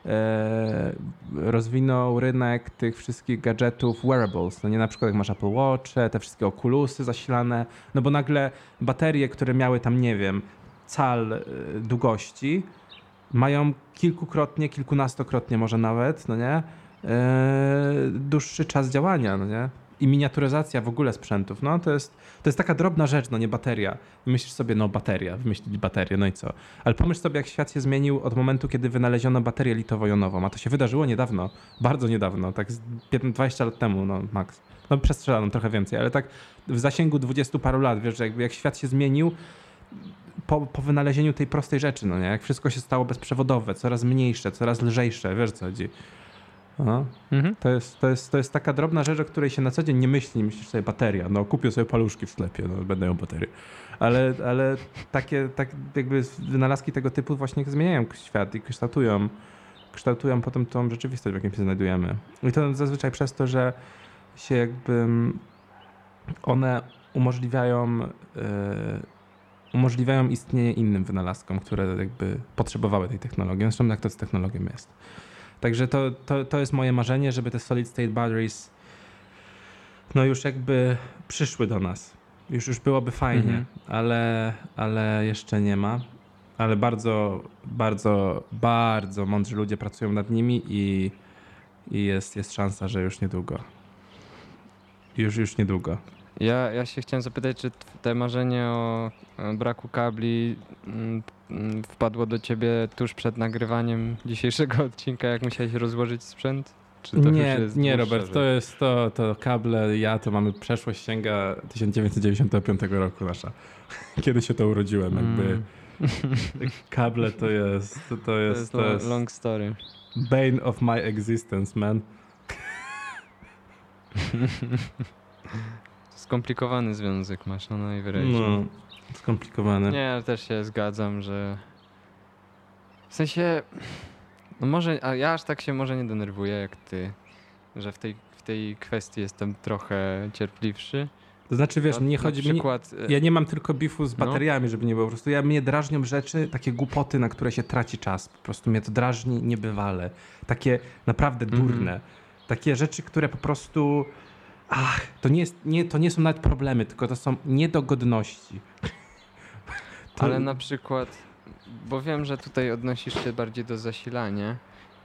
e, rozwinął rynek tych wszystkich gadżetów wearables, no nie na przykład jak masz Apple Watch, te wszystkie okulusy zasilane, no bo nagle baterie, które miały tam, nie wiem, cal e, długości, mają kilkukrotnie, kilkunastokrotnie może nawet, no nie, e, dłuższy czas działania, no nie, i miniaturyzacja w ogóle sprzętów, no to jest, to jest taka drobna rzecz, no nie bateria. Myślisz sobie, no bateria, wymyślić baterię, no i co? Ale pomyśl sobie, jak świat się zmienił od momentu, kiedy wynaleziono baterię litowo-jonową, a to się wydarzyło niedawno, bardzo niedawno, tak z 15 20 lat temu, no max. No przestrzelano trochę więcej, ale tak w zasięgu 20 paru lat, wiesz, że jakby jak świat się zmienił, po, po wynalezieniu tej prostej rzeczy, no nie? Jak wszystko się stało bezprzewodowe, coraz mniejsze, coraz lżejsze, wiesz co chodzi. No, Mhm. to jest, to, jest, to jest taka drobna rzecz, o której się na co dzień nie myśli. Myślisz sobie bateria, no kupię sobie paluszki w sklepie, no będę miał baterię. Ale, ale takie tak jakby wynalazki tego typu właśnie zmieniają świat i kształtują, kształtują potem tą rzeczywistość, w jakiej się znajdujemy. I to zazwyczaj przez to, że się jakby mm, one umożliwiają, e, umożliwiają istnienie innym wynalazkom, które jakby potrzebowały tej technologii. Zresztą jak to z technologią jest. Także to, to, to jest moje marzenie, żeby te solid state batteries no już jakby przyszły do nas. Już, już byłoby fajnie, Mhm. ale, ale jeszcze nie ma. Ale bardzo, bardzo, bardzo mądrzy ludzie pracują nad nimi i, i jest, jest szansa, że już niedługo. Już, już niedługo. Ja, ja się chciałem zapytać, czy te marzenie o e, braku kabli mm, mm, wpadło do ciebie tuż przed nagrywaniem dzisiejszego odcinka, jak musiałeś rozłożyć sprzęt? Nie, nie Robert, to jest to, to kable, ja to mamy przeszłość sięga 1995 roku nasza. Kiedy się to urodziłem, jakby Mm, kable to jest, to, to to jest, to jest long story. bane of my existence, man. Skomplikowany związek masz, no najwyraźniej. No, skomplikowane. Nie, też się zgadzam, że w sensie No może, a ja aż tak się może nie denerwuję jak ty, że w tej, w tej kwestii jestem trochę cierpliwszy. To znaczy, wiesz, Na- nie na chodzi mi... przykład, e, Ja nie mam tylko bifu z No. bateriami, żeby nie było. Po prostu ja mnie drażnią rzeczy, takie głupoty, na które się traci czas. Po prostu mnie to drażni niebywale. Takie naprawdę Mhm. durne. Takie rzeczy, które po prostu. Ach, to nie, jest, nie, to nie są nawet problemy, tylko to są niedogodności. To- Ale na przykład, bo wiem, że tutaj odnosisz się bardziej do zasilania,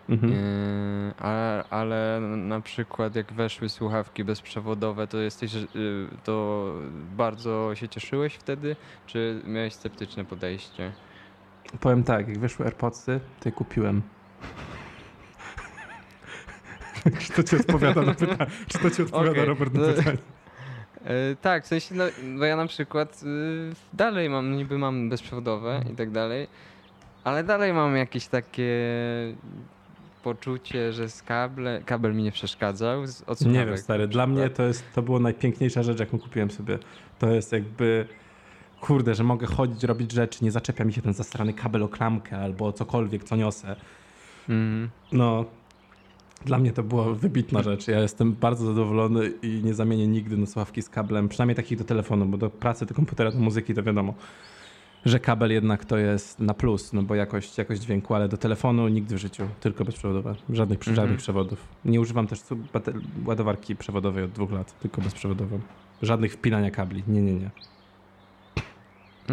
Mhm. yy, ale, ale na przykład jak weszły słuchawki bezprzewodowe, to jesteś, yy, to bardzo się cieszyłeś wtedy, czy miałeś sceptyczne podejście? Powiem tak, jak wyszły AirPodsy, to je kupiłem. Czy to ci odpowiada na pytanie? Czy to ci odpowiada, Okej, Robert, na pytanie? E, tak, w sensie, no, bo ja na przykład y, dalej mam, niby mam bezprzewodowe i tak dalej, ale dalej mam jakieś takie poczucie, że z kable, kabel mi nie przeszkadzał. Od Nie wiem, stary, dla mnie to, jest, to było najpiękniejsza rzecz, jaką kupiłem sobie. To jest jakby, kurde, że mogę chodzić, robić rzeczy, nie zaczepia mi się ten zastrany kabel o klamkę albo cokolwiek, co niosę. Mhm. No, dla mnie to była wybitna rzecz. Ja jestem bardzo zadowolony i nie zamienię nigdy na słuchawki z kablem, przynajmniej takich do telefonu, bo do pracy, do komputera, do muzyki to wiadomo, że kabel jednak to jest na plus, no bo jakość, jakość dźwięku, ale do telefonu nigdy w życiu, tylko bezprzewodowe, żadnych, Mhm. żadnych przewodów. Nie używam też ładowarki przewodowej od dwóch lat, tylko bezprzewodową. Żadnych wpinania kabli, nie, nie, nie.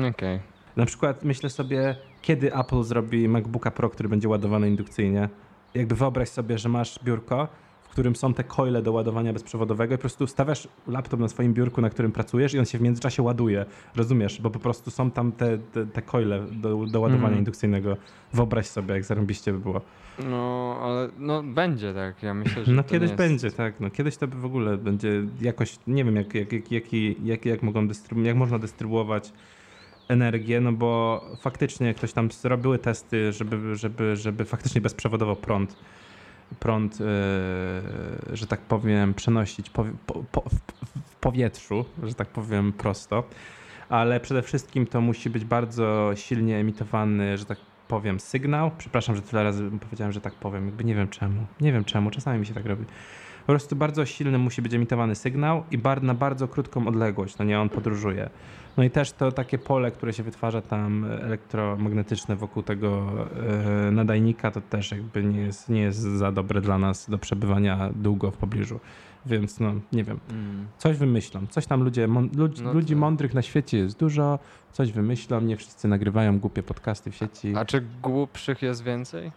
Okej. Na przykład myślę sobie, kiedy Apple zrobi MacBooka Pro, który będzie ładowany indukcyjnie. Jakby wyobraź sobie, że masz biurko, w którym są te coile do ładowania bezprzewodowego i po prostu stawiasz laptop na swoim biurku, na którym pracujesz i on się w międzyczasie ładuje. Rozumiesz? Bo po prostu są tam te, te, te coile do, do ładowania Mhm. indukcyjnego. Wyobraź sobie, jak zarąbiście by było. No, ale no będzie tak, ja myślę, że No kiedyś nie będzie, jest... tak. No kiedyś to by w ogóle będzie jakoś, nie wiem jak, jak, jak, jaki- jak, jak, mogą dystrybu- jak można dystrybuować energię, no bo faktycznie ktoś tam zrobiły testy, żeby, żeby, żeby faktycznie bezprzewodowo prąd, prąd, yy, że tak powiem, przenosić po, po, po, w powietrzu, że tak powiem prosto, ale przede wszystkim to musi być bardzo silnie emitowany, że tak powiem, sygnał. Przepraszam, że tyle razy powiedziałem, że tak powiem, jakby nie wiem czemu. Nie wiem czemu, czasami mi się tak robi. Po prostu bardzo silny musi być emitowany sygnał i bar, na bardzo krótką odległość, no nie, on podróżuje. No i też to takie pole, które się wytwarza tam elektromagnetyczne wokół tego e, nadajnika, to też jakby nie jest, nie jest za dobre dla nas do przebywania długo w pobliżu. Więc no, nie wiem. Mm. Coś wymyślą. Coś tam ludzie, ludzi, No ludzi mądrych na świecie jest dużo. Coś wymyślą. Nie wszyscy nagrywają głupie podcasty w sieci. A czy głupszych jest więcej?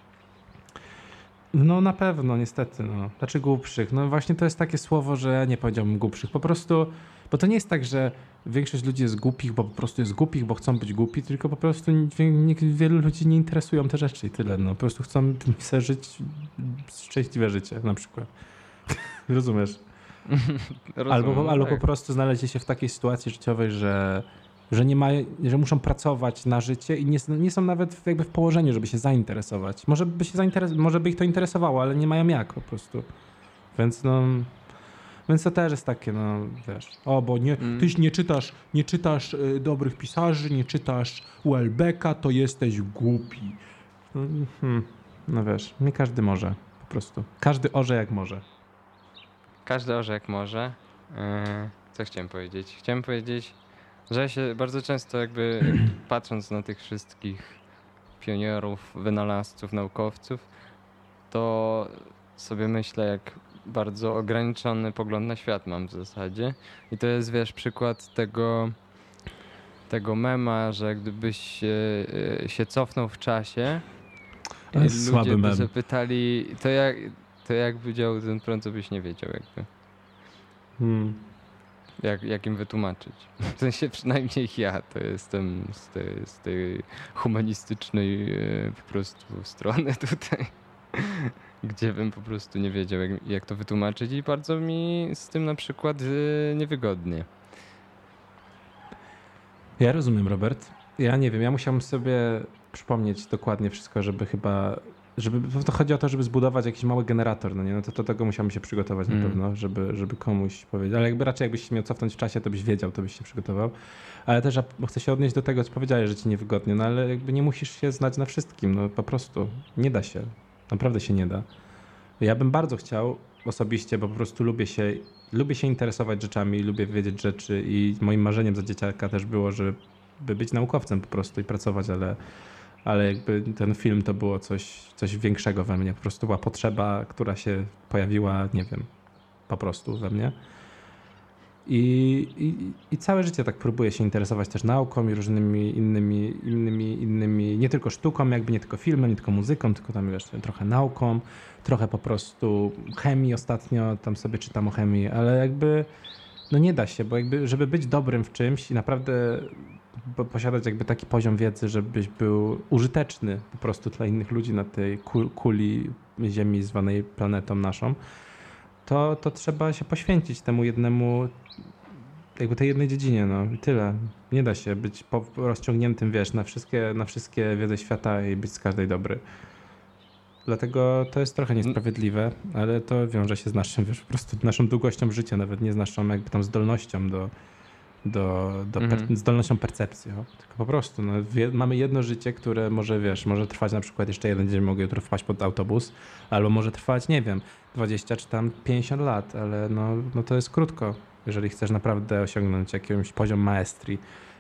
No na pewno, niestety. No. Znaczy głupszych. No właśnie to jest takie słowo, że ja nie powiedziałbym głupszych. Po prostu, bo to nie jest tak, że większość ludzi jest głupich, bo po prostu jest głupich, bo chcą być głupi, tylko po prostu wielu ludzi nie interesują te rzeczy i tyle. No po prostu chcą sobie żyć szczęśliwe życie na przykład. Rozumiesz? Rozumiem, Albo, albo po tak. prostu znaleźli się w takiej sytuacji życiowej, że, że nie mają, że muszą pracować na życie i nie, nie są nawet w- jakby w położeniu, żeby się zainteresować. Może by, się zainteres- może by ich to interesowało, ale nie mają jak po prostu. Więc no... Więc to też jest takie, no wiesz, o, bo nie, Mm. tyś nie czytasz, nie czytasz y, dobrych pisarzy, nie czytasz Welbecka, to jesteś głupi. No, hmm, no wiesz, nie każdy może, po prostu. Każdy orze jak może. Każdy orze jak może. E, Co chciałem powiedzieć? Chciałem powiedzieć, że ja się bardzo często jakby patrząc na tych wszystkich pionierów, wynalazców, naukowców, to sobie myślę, jak bardzo ograniczony pogląd na świat mam w zasadzie. I to jest, wiesz, przykład tego, tego mema, że gdybyś się, e, się cofnął w czasie, jest słaby ludzie by mem. zapytali, to jak, to jakby działał ten prąd, to byś nie wiedział jakby. Hmm. Jak, jak im wytłumaczyć? W sensie przynajmniej ja to jestem z tej, z tej humanistycznej e, po prostu strony tutaj, gdzie bym po prostu nie wiedział jak, jak to wytłumaczyć i bardzo mi z tym na przykład e, niewygodnie. Ja rozumiem, Robert. Ja nie wiem, ja musiałem sobie przypomnieć dokładnie wszystko, żeby chyba. Żeby, to chodzi o to, żeby zbudować jakiś mały generator, no nie? No to do tego musiałem się przygotować na Mm. pewno, żeby, żeby komuś powiedzieć. Ale jakby raczej jakbyś się miał cofnąć w czasie, to byś wiedział, to byś się przygotował. Ale też chcę się odnieść do tego, co powiedziałeś, że ci niewygodnie, no ale jakby nie musisz się znać na wszystkim, no po prostu. Nie da się. Naprawdę się nie da. Ja bym bardzo chciał osobiście, bo po prostu lubię się, lubię się interesować rzeczami, lubię wiedzieć rzeczy i moim marzeniem za dzieciaka też było, żeby być naukowcem po prostu i pracować, ale, ale jakby ten film to było coś, coś większego we mnie. Po prostu była potrzeba, która się pojawiła, nie wiem, po prostu we mnie. I, i, I, całe życie tak próbuję się interesować też nauką i różnymi innymi, innymi, innymi, nie tylko sztuką, jakby nie tylko filmem, nie tylko muzyką, tylko tam wiesz, trochę nauką, trochę po prostu chemii ostatnio, tam sobie czytam o chemii, ale jakby no nie da się, bo jakby, żeby być dobrym w czymś i naprawdę posiadać jakby taki poziom wiedzy, żebyś był użyteczny po prostu dla innych ludzi na tej kuli Ziemi zwanej planetą naszą, to, to trzeba się poświęcić temu jednemu, jakby tej jednej dziedzinie, no i tyle. Nie da się być rozciągniętym, wiesz, na wszystkie, na wszystkie wiedzy świata i być z każdej dobry. Dlatego to jest trochę niesprawiedliwe, ale to wiąże się z naszym, wiesz, po prostu naszą długością życia, nawet nie z naszą jakby tam zdolnością do, do, do per, mhm. zdolnością percepcji. O. Tylko po prostu no, mamy jedno życie, które może, wiesz, może trwać na przykład jeszcze jeden dzień, mogę jutro wpaść pod autobus, albo może trwać, nie wiem, 20 czy tam 50 lat, ale no, no to jest krótko, jeżeli chcesz naprawdę osiągnąć jakiś poziom maestrii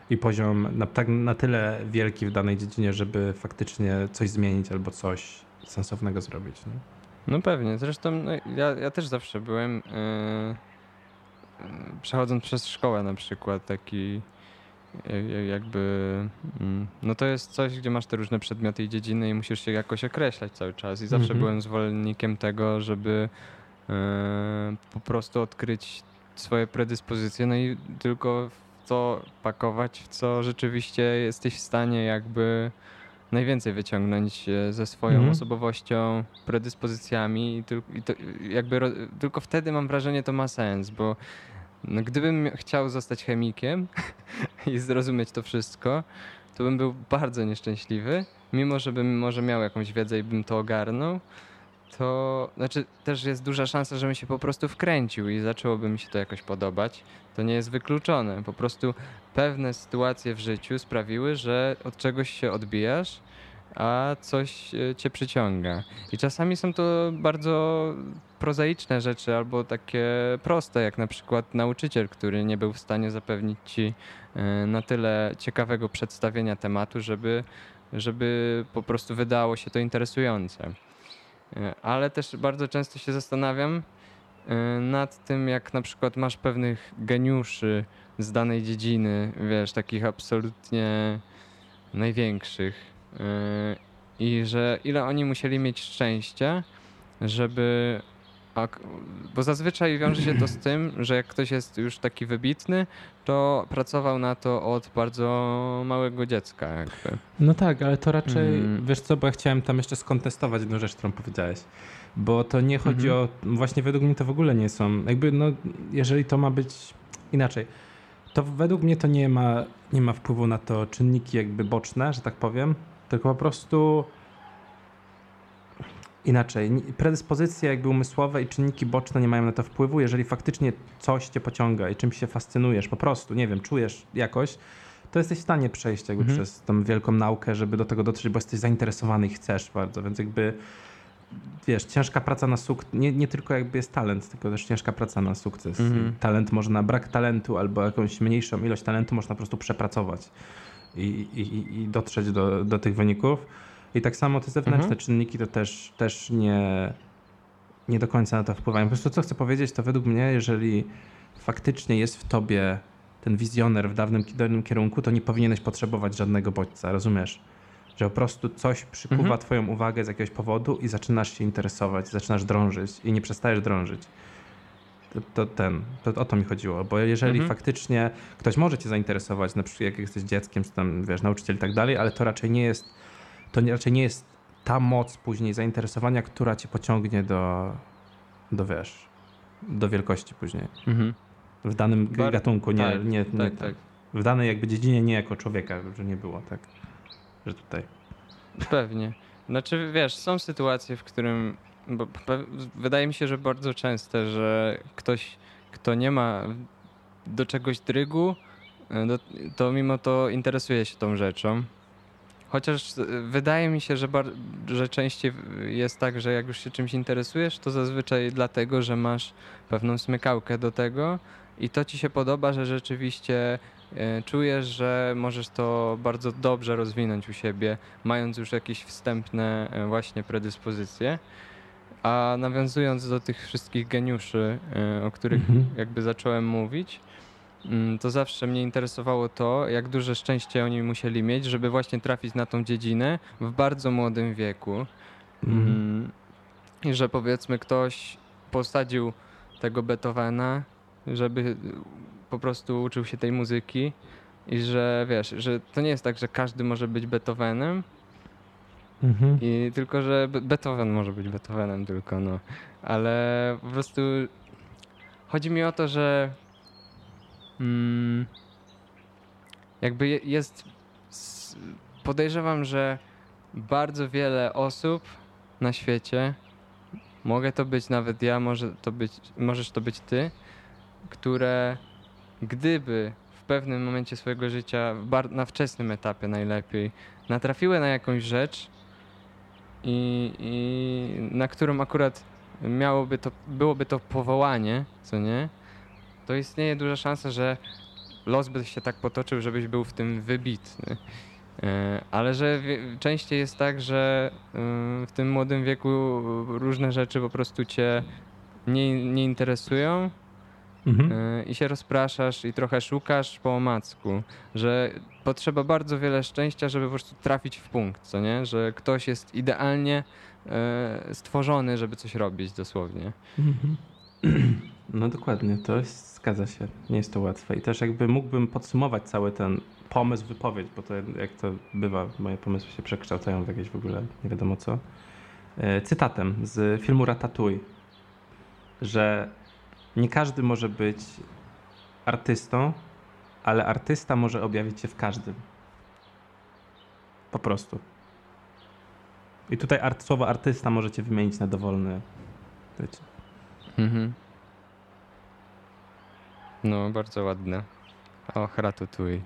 i poziom na, tak, na tyle wielki w danej dziedzinie, żeby faktycznie coś zmienić albo coś sensownego zrobić. No, no pewnie, zresztą no, ja, ja też zawsze byłem... Yy przechodząc przez szkołę na przykład, taki jakby, mm, no to jest coś, gdzie masz te różne przedmioty i dziedziny i musisz się jakoś określać cały czas i zawsze mhm. byłem zwolennikiem tego, żeby e, po prostu odkryć swoje predyspozycje, no i tylko w to pakować, w co rzeczywiście jesteś w stanie jakby najwięcej wyciągnąć e, ze swoją mhm. osobowością, predyspozycjami i, tylko, i to, jakby tylko wtedy mam wrażenie to ma sens, bo no, gdybym chciał zostać chemikiem i zrozumieć to wszystko, to bym był bardzo nieszczęśliwy, mimo że bym może miał jakąś wiedzę i bym to ogarnął, to znaczy też jest duża szansa, żebym się po prostu wkręcił i zaczęłoby mi się to jakoś podobać. To nie jest wykluczone. Po prostu pewne sytuacje w życiu sprawiły, że od czegoś się odbijasz a coś e, cię przyciąga. I czasami są to bardzo prozaiczne rzeczy albo takie proste, jak na przykład nauczyciel, który nie był w stanie zapewnić ci e, na tyle ciekawego przedstawienia tematu, żeby, żeby po prostu wydało się to interesujące. E, ale też bardzo często się zastanawiam nad tym, jak na przykład masz pewnych geniuszy z danej dziedziny, wiesz, takich absolutnie największych i że ile oni musieli mieć szczęścia, żeby. Bo zazwyczaj wiąże się to z tym, że jak ktoś jest już taki wybitny, to pracował na to od bardzo małego dziecka. Jakby. No tak, ale to raczej, mm. wiesz co, bo ja chciałem tam jeszcze skontestować jedną rzecz, którą powiedziałeś. Bo to nie chodzi -hmm. o, właśnie według mnie to w ogóle nie są, jakby no, jeżeli to ma być inaczej, to według mnie to nie ma, nie ma wpływu na to czynniki jakby boczne, że tak powiem, tylko po prostu inaczej. Predyspozycje jakby umysłowe i czynniki boczne nie mają na to wpływu. Jeżeli faktycznie coś cię pociąga i czymś się fascynujesz, po prostu, nie wiem, czujesz jakoś, to jesteś w stanie przejść jakby mhm. przez tą wielką naukę, żeby do tego dotrzeć, bo jesteś zainteresowany i chcesz bardzo, więc jakby wiesz, ciężka praca na sukces, nie, nie tylko jakby jest talent, tylko też ciężka praca na sukces. Mhm. Talent można, brak talentu albo jakąś mniejszą ilość talentu można po prostu przepracować i, i, i dotrzeć do, do tych wyników. I tak samo te zewnętrzne mhm. czynniki to też, też nie, nie do końca na to wpływają. Po prostu co chcę powiedzieć, to według mnie, jeżeli faktycznie jest w tobie ten wizjoner w dawnym, dawnym kierunku, to nie powinieneś potrzebować żadnego bodźca, rozumiesz? Że po prostu coś przykuwa mhm. twoją uwagę z jakiegoś powodu i zaczynasz się interesować, zaczynasz drążyć i nie przestajesz drążyć to, ten, to o to mi chodziło, bo jeżeli mhm. faktycznie ktoś może cię zainteresować, na przykład jak jesteś dzieckiem, czy tam, wiesz, nauczyciel i tak dalej, ale to raczej nie jest, to nie, raczej nie jest ta moc później zainteresowania, która cię pociągnie do, do wiesz, do wielkości później. Mhm. W danym Bar gatunku, nie, tak, nie, nie, tak, tak. w danej jakby dziedzinie nie jako człowieka, że nie było, tak, że tutaj. Pewnie. Znaczy, wiesz, są sytuacje, w którym bo wydaje mi się, że bardzo częste, że ktoś, kto nie ma do czegoś drygu, e, to mimo to interesuje się tą rzeczą. Chociaż y, wydaje mi się, że, że częściej jest tak, że jak już się czymś interesujesz, to zazwyczaj dlatego, że masz pewną smykałkę do tego i to ci się podoba, że rzeczywiście e, czujesz, że możesz to bardzo dobrze rozwinąć u siebie, mając już jakieś wstępne właśnie predyspozycje. A nawiązując do tych wszystkich geniuszy, e, o których Mhm. jakby zacząłem mówić, mm, to zawsze mnie interesowało to, jak duże szczęście oni musieli mieć, żeby właśnie trafić na tą dziedzinę w bardzo młodym wieku. Mhm. Mm, I że powiedzmy ktoś posadził tego Beethovena, żeby po prostu uczył się tej muzyki i że wiesz, że to nie jest tak, że każdy może być Beethovenem, Mhm. i tylko, że Be- Beethoven może być Beethovenem tylko, no. Ale po prostu chodzi mi o to, że mm, jakby je- jest podejrzewam, że bardzo wiele osób na świecie mogę to być nawet ja, może to być, możesz to być ty, które gdyby w pewnym momencie swojego życia, na wczesnym etapie najlepiej, natrafiły na jakąś rzecz, i, i na którą akurat miałoby to, byłoby to powołanie, co nie, to istnieje duża szansa, że los by się tak potoczył, żebyś był w tym wybitny. E, Ale że częściej jest tak, że y, w tym młodym wieku różne rzeczy po prostu cię nie, nie interesują Mhm. y, i się rozpraszasz i trochę szukasz po omacku, że potrzeba bardzo wiele szczęścia, żeby po prostu trafić w punkt, co nie? Że ktoś jest idealnie y, stworzony, żeby coś robić dosłownie. Mhm. No dokładnie, to jest, zgadza się. Nie jest to łatwe. I też jakby mógłbym podsumować cały ten pomysł, wypowiedź, bo to jak to bywa, moje pomysły się przekształcają w jakieś w ogóle nie wiadomo co. E, Cytatem z filmu Ratatouille, że nie każdy może być artystą, ale artysta może objawić się w każdym. Po prostu. I tutaj art, słowo artysta możecie wymienić na dowolne. Wiecie. Mhm. No, bardzo ładne. O, Ratatouille.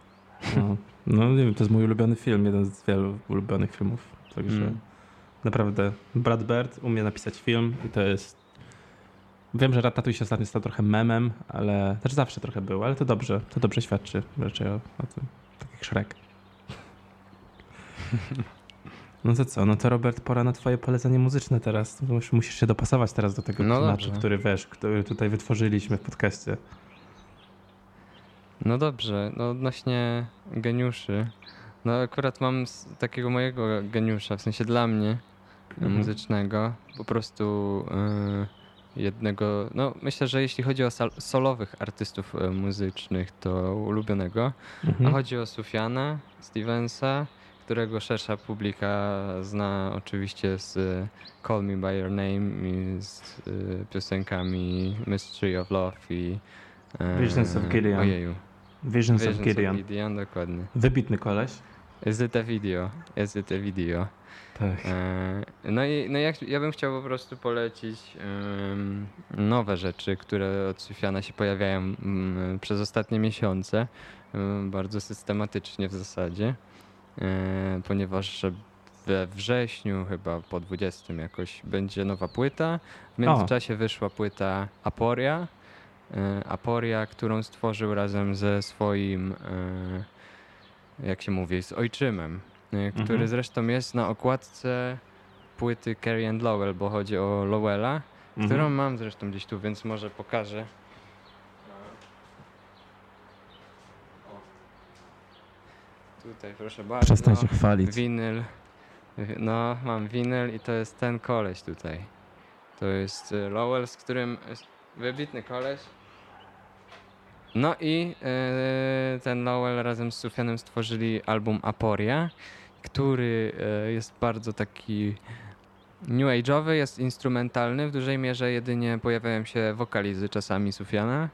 No, no nie wiem, to jest mój ulubiony film, jeden z wielu ulubionych filmów. Także Mm. naprawdę Brad Bird umie napisać film i to jest. Wiem, że Ratatouille się ostatnio stał trochę memem, ale też zawsze trochę był, ale to dobrze, to dobrze świadczy raczej o, o tym. Tak jak Shrek. No to co, no to Robert, pora na twoje polecenie muzyczne teraz. Musisz, musisz się dopasować teraz do tego No klimatu, dobrze. który wiesz, który tutaj wytworzyliśmy w podcaście. No dobrze, no odnośnie geniuszy. No akurat mam takiego mojego geniusza, w sensie dla mnie Mhm. muzycznego, po prostu y, jednego, no myślę, że jeśli chodzi o solowych artystów y, muzycznych, to ulubionego, a Mhm. chodzi o Sufiana Stevensa, którego szersza publika zna oczywiście z y, Call Me By Your Name i z y, piosenkami Mystery of Love i Visions of Gideon. Ojeju. Visions, Visions of Gideon. Gideon, dokładnie. Wybitny koleś. Is it a video? Is it a video? Tak. E, No i no jak, ja bym chciał po prostu polecić nowe rzeczy, które od Sufiana się pojawiają mm, przez ostatnie miesiące, em, bardzo systematycznie w zasadzie, e, ponieważ że we wrześniu, chyba po 20 jakoś, będzie nowa płyta. W międzyczasie wyszła płyta Aporia, e, Aporia, którą stworzył razem ze swoim, e, jak się mówi, z ojczymem, e, który Mhm. zresztą jest na okładce płyty Carrie and Lowell, bo chodzi o Lowella, Mhm. którą mam zresztą gdzieś tu, więc może pokażę. Tutaj proszę bardzo. Przestań się chwalić. Winyl. No, mam winyl i to jest ten koleś tutaj. To jest y, Lowell, z którym jest wybitny koleś. No i y, ten Lowell razem z Sufianem stworzyli album Aporia, który y, jest bardzo taki new age'owy, jest instrumentalny, w dużej mierze jedynie pojawiają się wokalizy czasami Sufiana,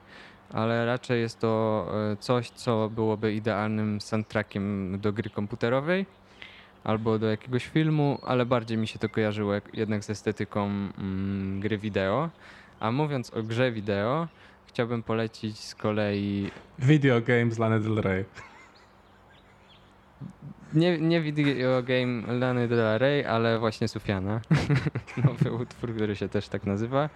ale raczej jest to y, coś, co byłoby idealnym soundtrackiem do gry komputerowej albo do jakiegoś filmu, ale bardziej mi się to kojarzyło jednak z estetyką mm, gry wideo. A mówiąc o grze wideo, chciałbym polecić z kolei Video games Lana Del Rey. nie, nie video game Lany Del Rey, ale właśnie Sufiana. Nowy utwór, który się też tak nazywa.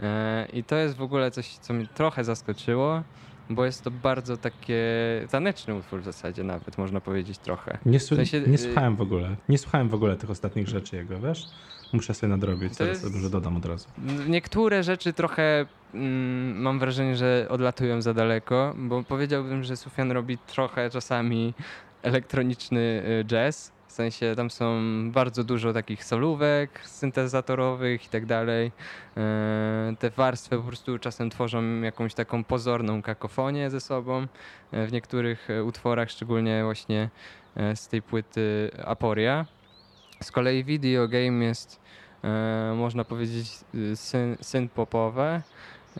E, I to jest w ogóle coś, co mnie trochę zaskoczyło, bo jest to bardzo takie taneczny utwór w zasadzie nawet, można powiedzieć trochę. Nie, su- W sensie, nie y- słuchałem w ogóle. Nie słuchałem w ogóle tych ostatnich rzeczy jego, wiesz? Muszę sobie nadrobić, teraz jest- dużo dodam od razu. Niektóre rzeczy trochę mm, mam wrażenie, że odlatują za daleko, bo powiedziałbym, że Sufian robi trochę czasami elektroniczny y, jazz. W sensie tam są bardzo dużo takich solówek syntezatorowych i tak dalej. E, Te warstwy po prostu czasem tworzą jakąś taką pozorną kakofonię ze sobą. E, W niektórych utworach, szczególnie właśnie z tej płyty Aporia. Z kolei video game jest można powiedzieć y, syn, synpopowe.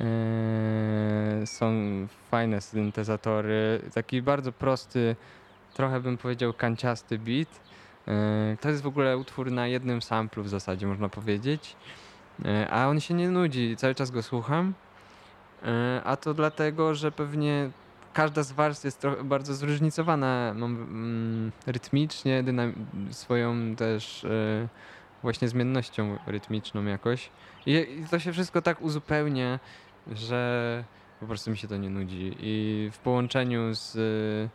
E, są fajne syntezatory. Taki bardzo prosty, trochę bym powiedział kanciasty beat. E, to jest w ogóle utwór na jednym samplu w zasadzie, można powiedzieć. E, a on się nie nudzi, cały czas go słucham. A to dlatego, że pewnie każda z warstw jest trochę bardzo zróżnicowana. Mam mm, rytmicznie, swoją też właśnie zmiennością rytmiczną jakoś. I to się wszystko tak uzupełnia, że po prostu mi się to nie nudzi. I w połączeniu z y,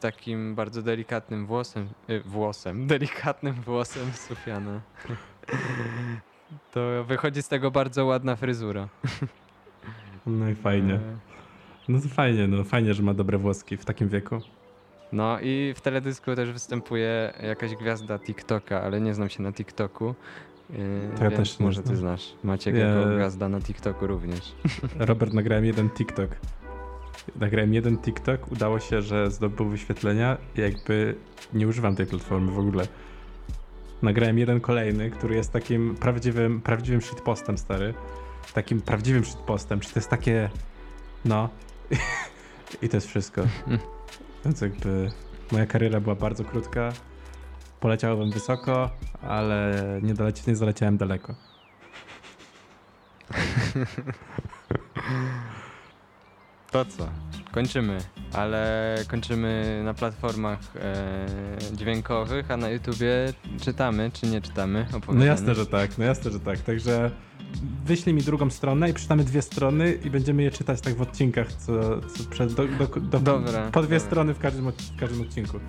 takim bardzo delikatnym włosem, y, włosem, delikatnym włosem Sufiana, to wychodzi z tego bardzo ładna fryzura. No i fajnie. E, No to fajnie, no fajnie, że ma dobre włoski w takim wieku. No i w teledysku też występuje jakaś gwiazda TikToka, ale nie znam się na TikToku. Yy, To ja więc też może ty znam. znasz. Maciek Ja- jako gwiazda na TikToku również. Robert, nagrałem jeden TikTok. Nagrałem jeden TikTok, udało się, że zdobył wyświetlenia i jakby nie używam tej platformy w ogóle. Nagrałem jeden kolejny, który jest takim prawdziwym, prawdziwym shitpostem, stary. Takim prawdziwym shitpostem. Czy to jest takie... No. I to jest wszystko. Więc jakby moja kariera była bardzo krótka. Poleciałem wysoko, ale nie, doleci, nie zaleciałem daleko. To co? Kończymy, ale kończymy na platformach e, dźwiękowych, a na YouTubie czytamy, czy nie czytamy opowiadania. No jasne, że tak, no jasne, że tak. Także wyślij mi drugą stronę i przeczytamy dwie strony i będziemy je czytać tak w odcinkach, co, co przed, do, do, do, Dobra, po dwie dobra. strony w każdym, w każdym odcinku.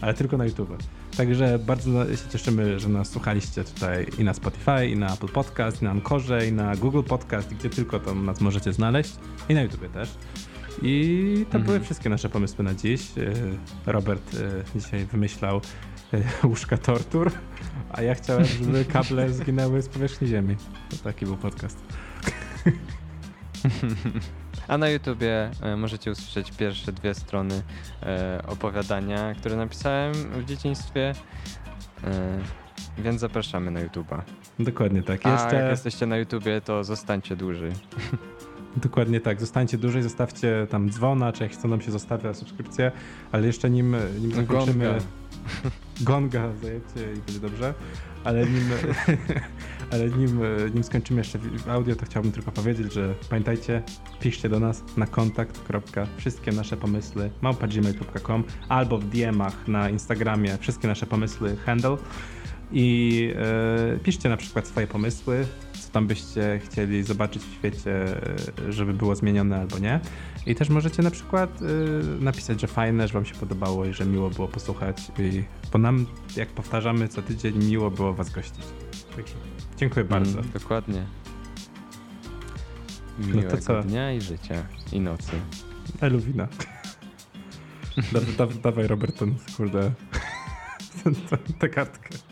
Ale tylko na YouTube. Także bardzo się cieszymy, że nas słuchaliście tutaj i na Spotify, i na Apple Podcast, i na Ankorze, i na Google Podcast, i gdzie tylko tam nas możecie znaleźć. I na YouTube też. I to Mhm. były wszystkie nasze pomysły na dziś. Yy, Robert yy, dzisiaj wymyślał yy, łóżka tortur, a ja chciałem, żeby kable zginęły z powierzchni Ziemi. To taki był podcast. A na YouTubie e, możecie usłyszeć pierwsze dwie strony e, opowiadania, które napisałem w dzieciństwie. E, więc zapraszamy na YouTube'a. Dokładnie tak. A Jeszcze... jak jesteście na YouTubie, to zostańcie dłużej. Dokładnie tak. Zostańcie dłużej, zostawcie tam dzwona, czy jak chcą nam się zostawia subskrypcję, ale jeszcze nim, nim zakończymy... Gonga. Gonga zajęcie i będzie dobrze, ale nim, ale nim, nim skończymy jeszcze audio, to chciałbym tylko powiedzieć, że pamiętajcie, piszcie do nas na kontakt. Wszystkie nasze pomysły małpa.gmail.com albo w DM-ach na Instagramie wszystkie nasze pomysły handle i e, piszcie na przykład swoje pomysły, co tam byście chcieli zobaczyć w świecie, e, żeby było zmienione albo nie. I też możecie na przykład e, napisać, że fajne, że wam się podobało i że miło było posłuchać. I, bo nam, jak powtarzamy co tydzień, miło było was gościć. Także dziękuję bardzo. Mm, dokładnie. Miłego co? dnia i życia. I nocy. Eluwina. Da, da, dawaj Robert, ten, kurde, tę kartkę.